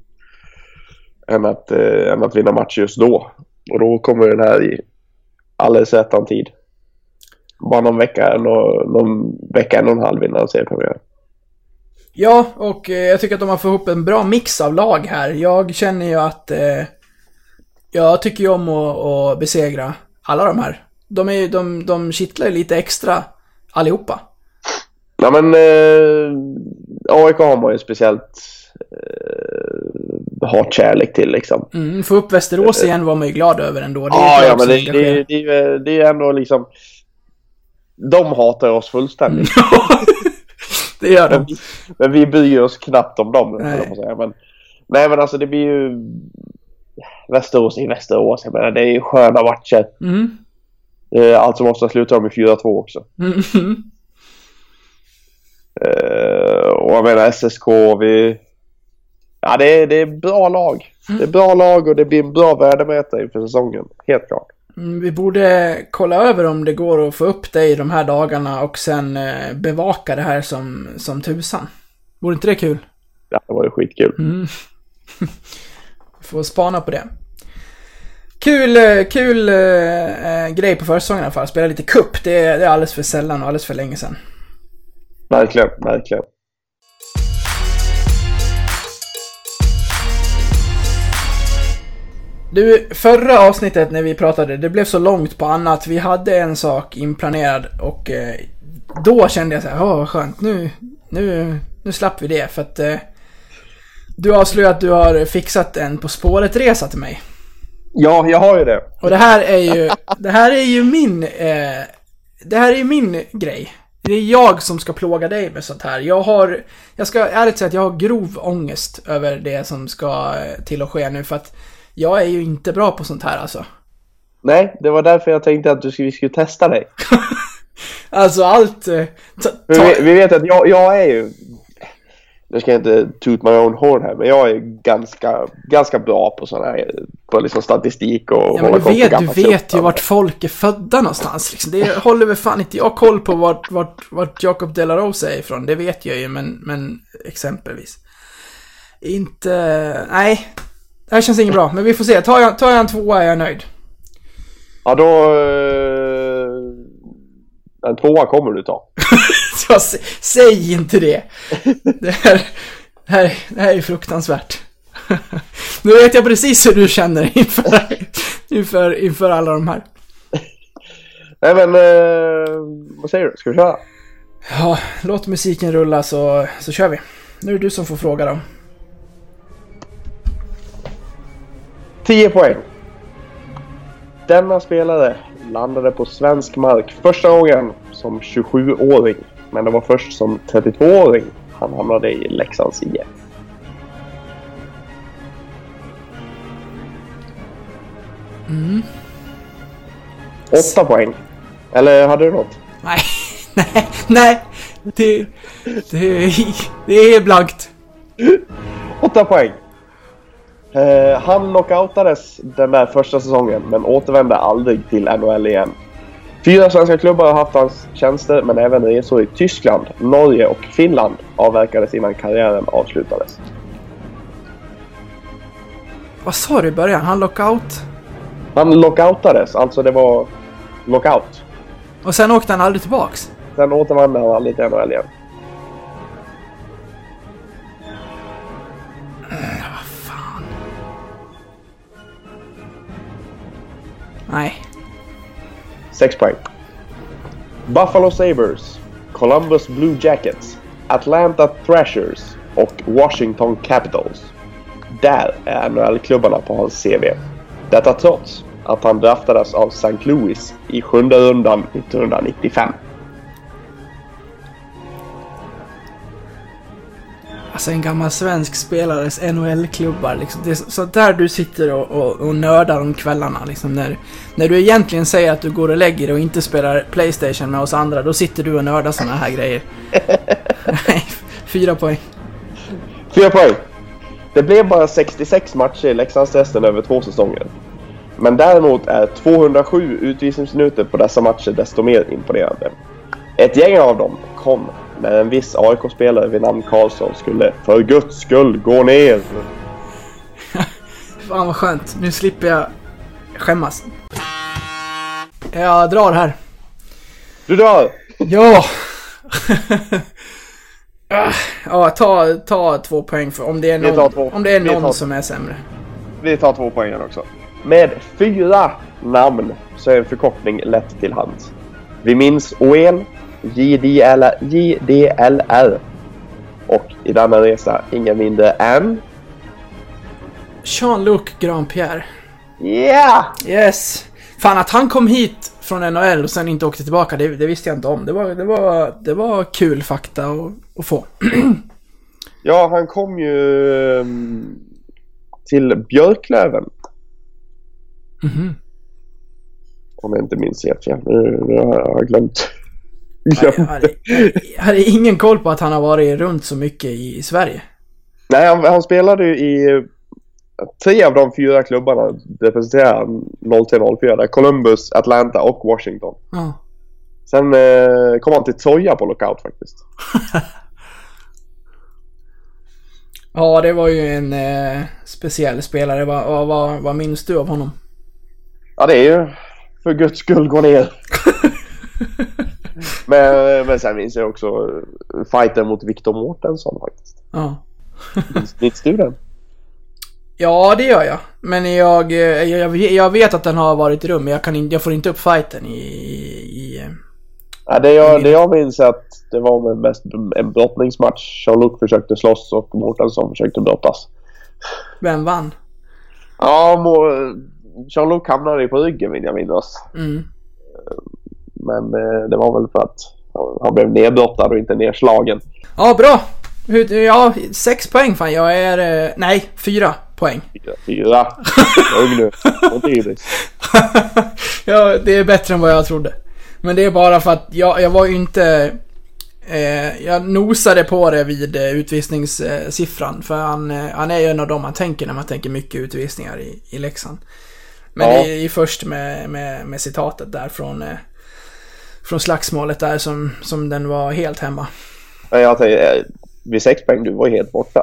än, att, eh, än att vinna match just då. Och då kommer den här i alldeles rättan tid. Bara någon vecka, någon, någon vecka, en och en halv innan seriepremiär. Ja, och eh, jag tycker att de har fått ihop en bra mix av lag här. Jag känner ju att... Eh, jag tycker ju om att, att besegra alla de här. De, är, de, de kittlar ju lite extra allihopa. Ja men eh, AIK har man ju speciellt eh, hatkärlek till liksom. Mm, få upp Västerås igen var man ju glad över ändå. Det Ja, ja men det, det, det, det är ändå liksom... De hatar oss fullständigt. det gör Men, de. vi, men vi bryr oss knappt om dem. Nej. Säga. Men, nej men alltså det blir ju... Västerås i Västerås. Jag menar det är ju sköna matcher. Mm. Eh, Allt som måste sluta med 4-2 också. Mm. Eh, och jag menar SSK, vi... Ja, det är, det är bra lag. Det är bra lag och det blir en bra värdemätare inför säsongen. Helt klart. Mm, Vi borde kolla över om det går att få upp dig de här dagarna och sen eh, bevaka det här som, som tusan. Vore inte det kul? Ja, det var ju skitkul. Mm. Får spana på det. Kul, eh, kul eh, grej på försäsongen i alla fall. Spela lite cup. Det, det är alldeles för sällan och alldeles för länge sedan. Verkligen, verkligen. Du, förra avsnittet när vi pratade, det blev så långt på annat. Vi hade en sak inplanerad och eh, då kände jag så här, åh vad skönt, nu, nu, nu slapp vi det för att eh, du avslöjade att du har fixat en På spåret-resa till mig. Ja, jag har ju det. Och det här är ju, det här är ju min, eh, det här är ju min grej. Det är jag som ska plåga dig med sånt här. Jag har, jag ska ärligt säga att jag har grov ångest över det som ska eh, till att ske nu för att jag är ju inte bra på sånt här alltså. Nej, det var därför jag tänkte att du skulle, vi skulle testa dig. Alltså allt... eh, Ta, ta, vi, vi vet att jag, jag är ju... Nu ska jag inte toot my own horn här, men jag är ganska, ganska bra på sådana här, på liksom statistik och ja, men du vet, du vet ju vart folk är födda någonstans liksom. Det håller väl fan inte jag koll på vart, vart, vart Jacob Delarose är ifrån. Det vet jag ju, men, men exempelvis. Inte... Nej. Det här känns inget bra, men vi får se. Tar jag, tar jag en tvåa är jag nöjd. Ja, då... eh, En tvåa kommer du ta. Så, sä- säg inte det. Det här, det här, det här är fruktansvärt. Nu vet jag precis hur du känner inför, inför, inför alla de här. Nej men, eh, vad säger du? Ska vi köra? Ja, låt musiken rulla så, så kör vi. Nu är det du som får fråga då. 10 poäng. Denna spelare landade på svensk mark första gången som 27-åring. Men det var först som 32-åring han hamnade i Leksands IF. Åtta poäng. Eller hade du något? Nej, nej, nej. Det, det, det är blankt. Åtta poäng. Eh, han knockoutades den där första säsongen men återvände aldrig till NHL igen. Fyra svenska klubbar har haft hans tjänster men även resor i Tyskland, Norge och Finland avverkades innan karriären avslutades. Vad sa du i början? Han lockout? Han lockoutades, alltså det var lockout. Och sen åkte han aldrig tillbaks? Sen återvände han aldrig till NHL igen. Nej. Sex poäng. Buffalo Sabres, Columbus Blue Jackets, Atlanta Thrashers och Washington Capitals. Där är NHL-klubbarna på hans CV. Detta trots att han draftades av St. Louis i sjunde rundan 1995. Alltså en gammal svensk spelares NHL-klubbar liksom. Det är så, så där du sitter och, och, och nördar om kvällarna liksom. När, när du egentligen säger att du går och lägger dig och inte spelar Playstation med oss andra, då sitter du och nördar såna här grejer. Nej, fyra poäng. Fyra poäng. Det blev bara 66 matcher i Leksandstesten över två säsonger. Men däremot är 207 utvisningsminuter på dessa matcher desto mer imponerande. Ett gäng av dem kom när en viss AIK-spelare vid namn Karlsson skulle för guds skull gå ner. Fan vad skönt. Nu slipper jag skämmas. Jag drar här. Du drar! Ja! Ja, ta, ta två poäng för om det är någon, om det är någon tar- som är sämre. Vi tar två poängen också. Med fyra namn så är en förkortning lätt till hands. Vi minns OEL, JDL, JDLR och i denna resa ingen mindre än... Jean-Luc Grandpierre. Yeah! Yes! Fan att han kom hit från NHL och sen inte åkte tillbaka, det, det visste jag inte om. Det var, det var, det var kul fakta att, att få. Ja, han kom ju ehm, till Björklöven. Mhm. Om jag inte minns helt fel. Nu, nu har jag glömt. Jag hade, jag hade ingen koll på att han har varit runt så mycket i, Sverige. Nej, han, han spelade ju i tre av de fyra klubbarna representerar han 03-04. där. Columbus, Atlanta och Washington. Ja. Sen eh, kom han till Troja på lockout faktiskt. Ja, det var ju en eh, speciell spelare. Vad, vad, vad, vad minns du av honom? Ja, det är ju för guds skull gå ner. men, men sen minns jag också fighten mot Victor Mårtensson faktiskt. Ja. Minns, du den? Ja, det gör jag. Men jag, eh, jag, jag vet att den har varit i rum, men jag, kan in, jag får inte upp fighten i... i eh, Ja, det, jag, det jag minns är att det var med mest en brottningsmatch. Jean-Luc försökte slåss och Mårtensson försökte brottas. vem vann? Ja, Jean-Luc hamnade på ryggen vill jag minnas. Mm. Men eh, det var väl för att han blev nedbrottad och inte nedslagen. Ja, bra! Ja, sex poäng fan. Jag är... eh, Nej, fyra poäng. Fyra. Fyra. Lugn nu. Ja, det är bättre än vad jag trodde. Men det är bara för att jag, jag var ju inte... Eh, jag nosade på det vid eh, utvisningssiffran. För han, eh, han är ju en av dem man tänker när man tänker mycket utvisningar i, i Leksand. Men Ja. det är ju först med, med, med citatet där från, eh, från slagsmålet där som, som den var helt hemma. Men jag tänkte, eh, vid sex poäng, du var ju helt borta.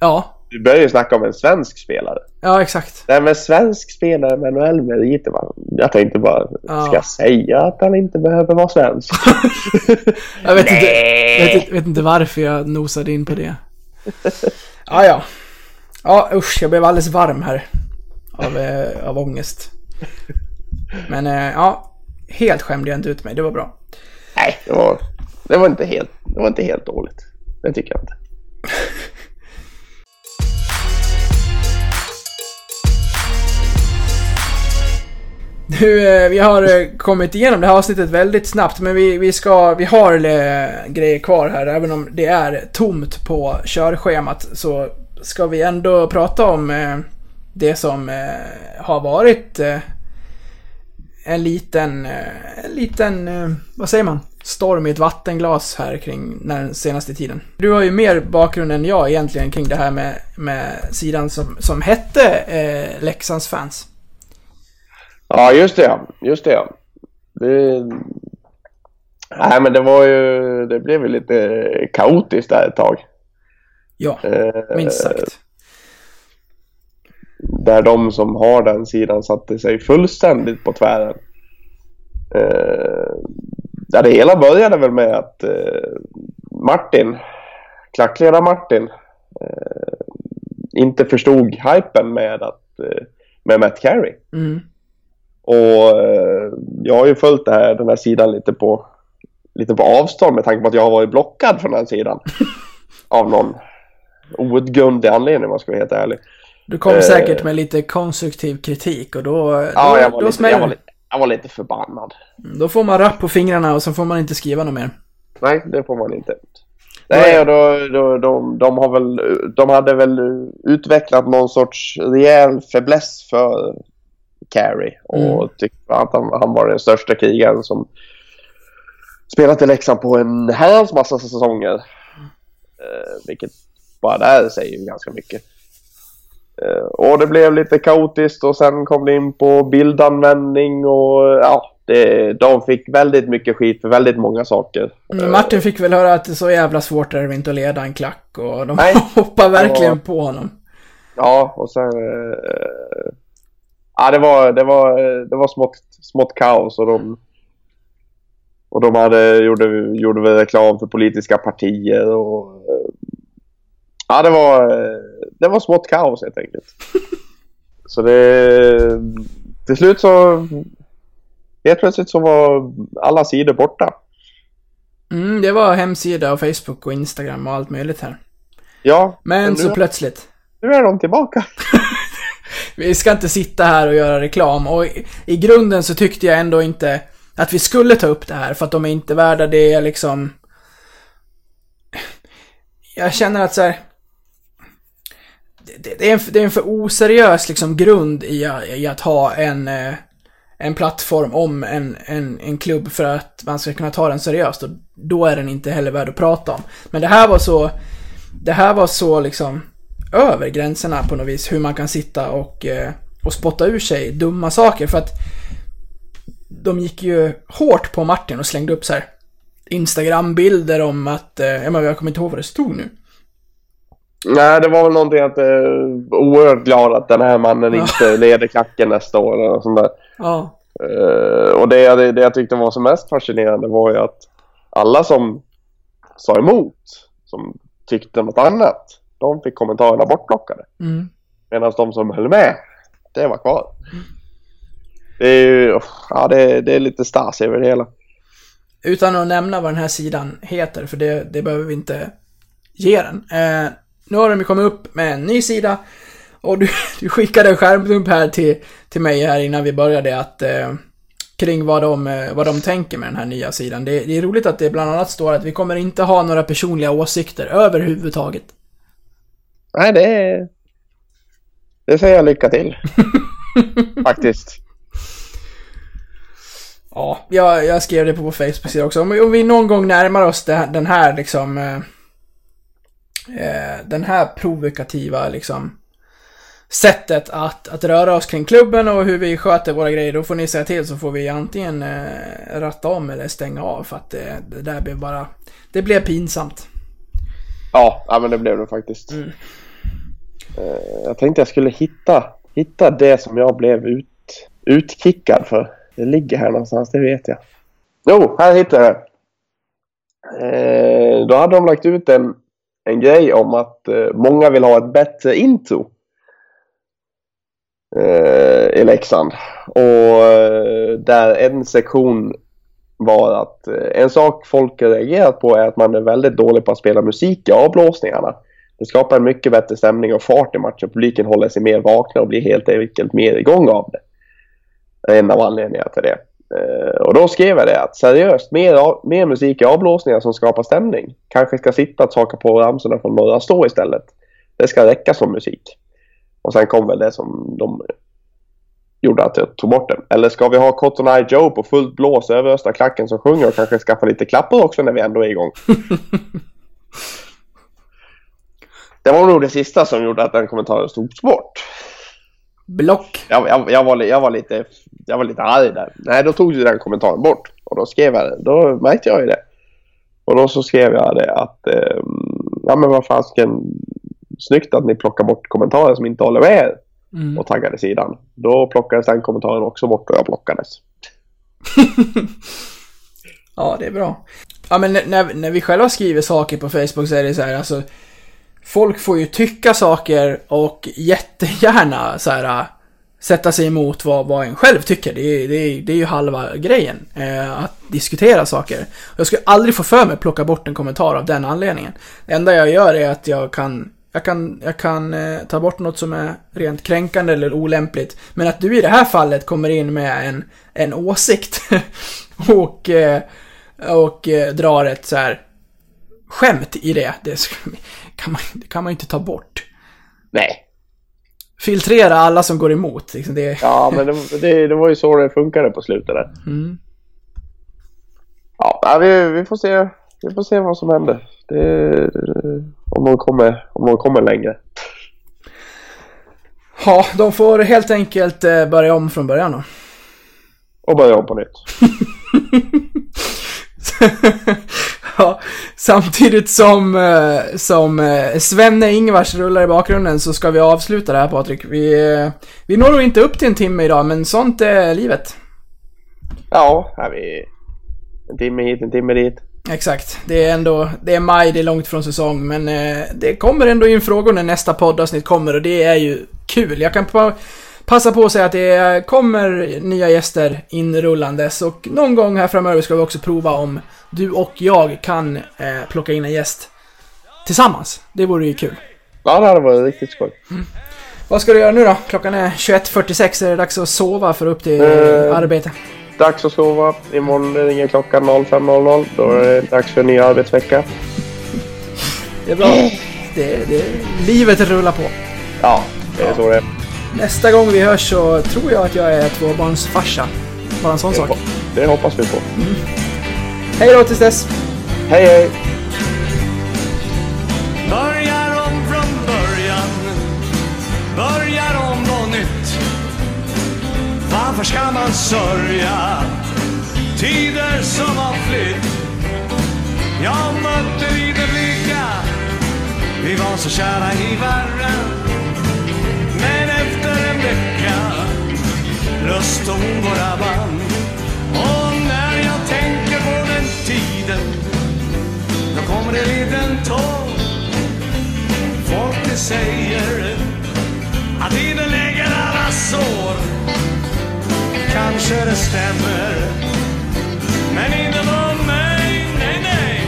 Ja, Du började ju snacka om en svensk spelare. ja exakt. Nej men svensk spelare med NHL-meriter? Jag tänkte bara, Ja. ska jag säga att han inte behöver vara svensk? Jag vet inte, vet, vet inte varför jag nosade in på det. Ja, ja. Ja, usch, jag blev alldeles varm här. Av, eh, av ångest. Men eh, ja, helt skämde jag inte ut mig. Det var bra. Nej, det var, det var inte helt, det var inte helt dåligt. Det tycker jag inte. Du, eh, vi har eh, kommit igenom det här avsnittet väldigt snabbt, men vi, vi ska, vi har eh, grejer kvar här, även om det är tomt på körschemat, så ska vi ändå prata om det som har varit en liten, eh, en liten, eh, vad säger man? Storm i ett vattenglas här kring den senaste tiden. Du har ju mer bakgrund än jag egentligen kring det här med, med sidan som, som hette eh, Leksands fans. Ja, just det. Just det. Det... Nej, men det var ju... Det blev ju lite kaotiskt där ett tag. Ja, Eh, minst sagt. Där de som har den sidan satte sig fullständigt på tvären. Eh, där det hela började väl med att eh, Martin, klackledare Martin, eh, inte förstod hypen med, att, eh, med Matt Carey. Mm. Och eh, jag har ju följt det här, den här sidan lite på, lite på avstånd med tanke på att jag har varit blockad från den sidan. av någon outgrundlig anledning om man ska vara helt ärlig. Du kom Eh. säkert med lite konstruktiv kritik och då, Ja, då, jag var, då lite, smäller jag, var lite, jag var lite förbannad. Då får man rapp på fingrarna och så får man inte skriva något mer. Nej, det får man inte. Nej, och då, då, de, de, har väl, de hade väl utvecklat någon sorts rejäl fäbless för Carey och Mm. tyckte att han, han var den största krigaren som spelat i Leksand på en herrans massa säsonger. Eh, vilket bara där säger ju ganska mycket. Eh, och det blev lite kaotiskt och sen kom det in på bildanvändning och ja, det, de fick väldigt mycket skit för väldigt många saker. Men Martin fick väl höra att det är så jävla svårt är det inte att leda en klack och de Nej. hoppar verkligen Ja. på honom. Ja, och sen... Eh, ja, det var, det var, det var smått, smått kaos och de... Och de hade, gjorde, gjorde väl reklam för politiska partier och... eh, Ja, det var, eh, det var smått kaos helt enkelt. Så det... Till slut så... Helt plötsligt så var alla sidor borta. Mm, det var hemsida och Facebook och Instagram och allt möjligt här. Ja, Men nu, så plötsligt. nu är de tillbaka. Vi ska inte sitta här och göra reklam och i, i grunden så tyckte jag ändå inte att vi skulle ta upp det här för att de är inte värda det liksom. Jag känner att så här. Det, det, är, en, det är en för oseriös liksom grund i, i att ha en, eh, en plattform om en, en, en klubb för att man ska kunna ta den seriöst och då är den inte heller värd att prata om. Men det här var så, det här var så liksom över gränserna på något vis hur man kan sitta och, eh, och spotta ur sig dumma saker för att de gick ju hårt på Martin och slängde upp så här Instagram-bilder om att, eh, jag kommer inte ihåg vad det stod nu. Nej, det var väl någonting att... Uh, oerhört glad att den här mannen Ja. inte leder klacken nästa år eller sånt där. Ja. Eh, och det, jag- det jag tyckte var som mest fascinerande var ju att alla som sa emot, som tyckte något annat, de fick kommentarerna bortplockade. Mm. Medan de som höll med, det var kvar. Det är ju, ja det, det är lite stas över det hela. Utan att nämna vad den här sidan heter, för det, det behöver vi inte ge den. Eh, nu har de ju kommit upp med en ny sida. Och du, du skickade en skärmdump här till, till mig här innan vi började att eh, kring vad de, eh, vad de tänker med den här nya sidan. Det, det är roligt att det bland annat står att vi kommer inte ha några personliga åsikter överhuvudtaget. Nej, det. Det säger jag lycka till. Faktiskt. Ja, jag, jag skrev det på vår Facebook-sida också. Om, vi- någon gång närmar oss det, den här liksom... Eh, eh, den här provokativa liksom sättet att, att röra oss kring klubben och hur vi sköter våra grejer, då får ni säga till så får vi antingen eh, ratta om eller stänga av för att det, det där blev bara... Det blev pinsamt. Ja, ja men det blev det faktiskt. Mm. Eh, jag tänkte jag skulle hitta, hitta det som jag blev ut, utkickad för. Det ligger här någonstans, det vet jag. Jo, här hittade jag det. Eh, då hade de lagt ut en, en grej om att eh, många vill ha ett bättre intro. Eh, I Leksand. Och eh, där en sektion var att eh, en sak folk har reagerat på är att man är väldigt dålig på att spela musik i avblåsningarna. Det skapar en mycket bättre stämning och fart i matchen. Publiken håller sig mer vakna och blir helt enkelt mer igång av det. Det är En av anledningarna till det. Eh, och då skrev jag det att seriöst, mer, mer musik i avblåsningar som skapar stämning. Kanske ska sitta och haka på ramsorna från Norra Stå istället. Det ska räcka som musik. Och sen kom väl det som de gjorde att jag tog bort den. Eller ska vi ha Cotton Eye Joe på fullt blås över östra klacken som sjunger och kanske skaffa lite klappar också när vi ändå är igång. det var nog det sista som gjorde att den kommentaren togs bort. Block. Jag, jag, jag, var, jag, var lite, jag var lite arg där. Nej, då tog ju den kommentaren bort. Och då skrev jag det. Då märkte jag ju det. Och då så skrev jag det att... Eh, ja men vad fasken. Snyggt att ni plockar bort kommentarer som inte håller med er. Mm. Och taggade sidan. Då plockades den kommentaren också bort och jag blockades. Ja, det är bra. Ja, men när- när, när vi själva skriver saker på Facebook så är det så här, alltså... Folk får ju tycka saker och jättegärna så här äh, sätta sig emot vad, vad en själv tycker. Det är, det är, det är ju halva grejen. Eh, att diskutera saker. Jag skulle aldrig få för mig att plocka bort en kommentar av den anledningen. Det enda jag gör är att jag kan jag kan, jag kan eh, ta bort något som är rent kränkande eller olämpligt. Men att du i det här fallet kommer in med en, en åsikt och, eh, och eh, drar ett så här skämt i det, det kan man, det kan man ju inte ta bort. Nej. Filtrera alla som går emot. Liksom det, Ja, men det, det, det var ju så det funkade på slutet där. mm. Ja, vi, vi får se. Vi får se vad som händer. Det, om, de kommer, om de kommer längre. Ja, de får helt enkelt eh, börja om från början då. Och börja om på nytt. ja, samtidigt som, eh, som eh, Svenne Ingvars rullar i bakgrunden så ska vi avsluta det här Patrik. Vi, eh, vi når nog inte upp till en timme idag, men sånt är livet. Ja, nej, vi, En timme hit, en timme dit. Exakt. Det är ändå, det är maj, det är långt från säsong, men eh, det kommer ändå in frågor när nästa poddavsnitt kommer och det är ju kul. Jag kan pa passa på att säga att det kommer nya gäster inrullandes och någon gång här framöver ska vi också prova om du och jag kan eh, plocka in en gäst tillsammans. Det vore ju kul. Ja, det hade varit riktigt skoj. Vad ska du göra nu då? Klockan är 21.46, är det dags att sova för upp till Eh. arbete? Dags att sova. Imorgon ringer klockan 05.00. Då är det dags för en ny arbetsvecka. Det är bra. Det, det, livet rullar på. Ja, det är så det är. Nästa gång vi hörs så tror jag att jag är tvåbarnsfarsa. Bara en sån sak. Det hoppas vi på. Hej då tills dess! Hej, hej! Börjar om från början Börjar om på nytt Varför ska man sörja Tider som har flytt Jag mötte lite blicka Vi var så kära i varann Löste hon våra band. Och när jag tänker på den tiden Då kommer det en liten tår. Folk det säger att tiden läker alla sår. Kanske det stämmer Men inte på mig, nej nej.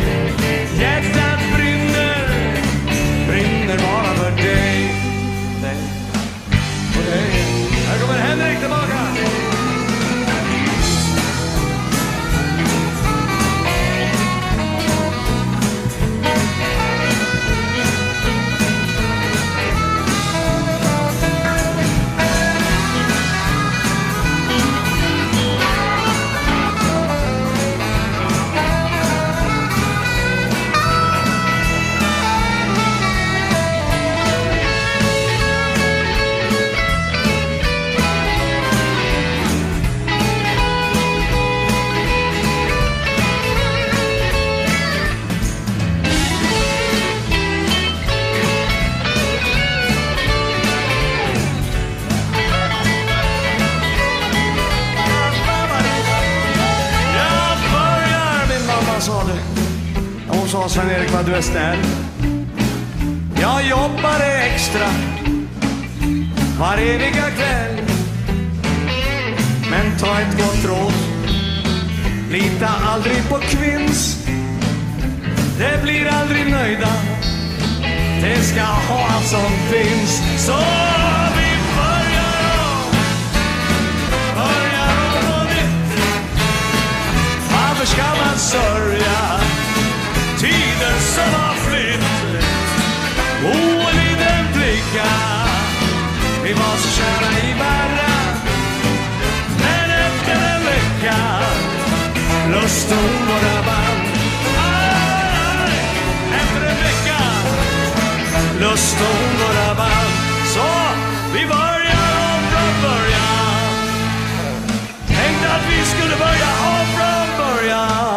Hjärtat sa Sven-Erik vad du är snäll. Jag jobbade extra vareviga kväll. Men ta ett gott råd. Lita aldrig på kvinns. Det blir aldrig nöjda. Det ska ha allt som finns. Så vi börjar om. Börjar om på nytt. Varför ska man sörja Tiden som har flytt. O, en liten flicka, vi var så kära i varandra. Men efter en vecka löste hon våra band. Aj, efter en vecka löste hon våra band. Så vi börjar om från början. Tänkte att vi skulle börja om från början.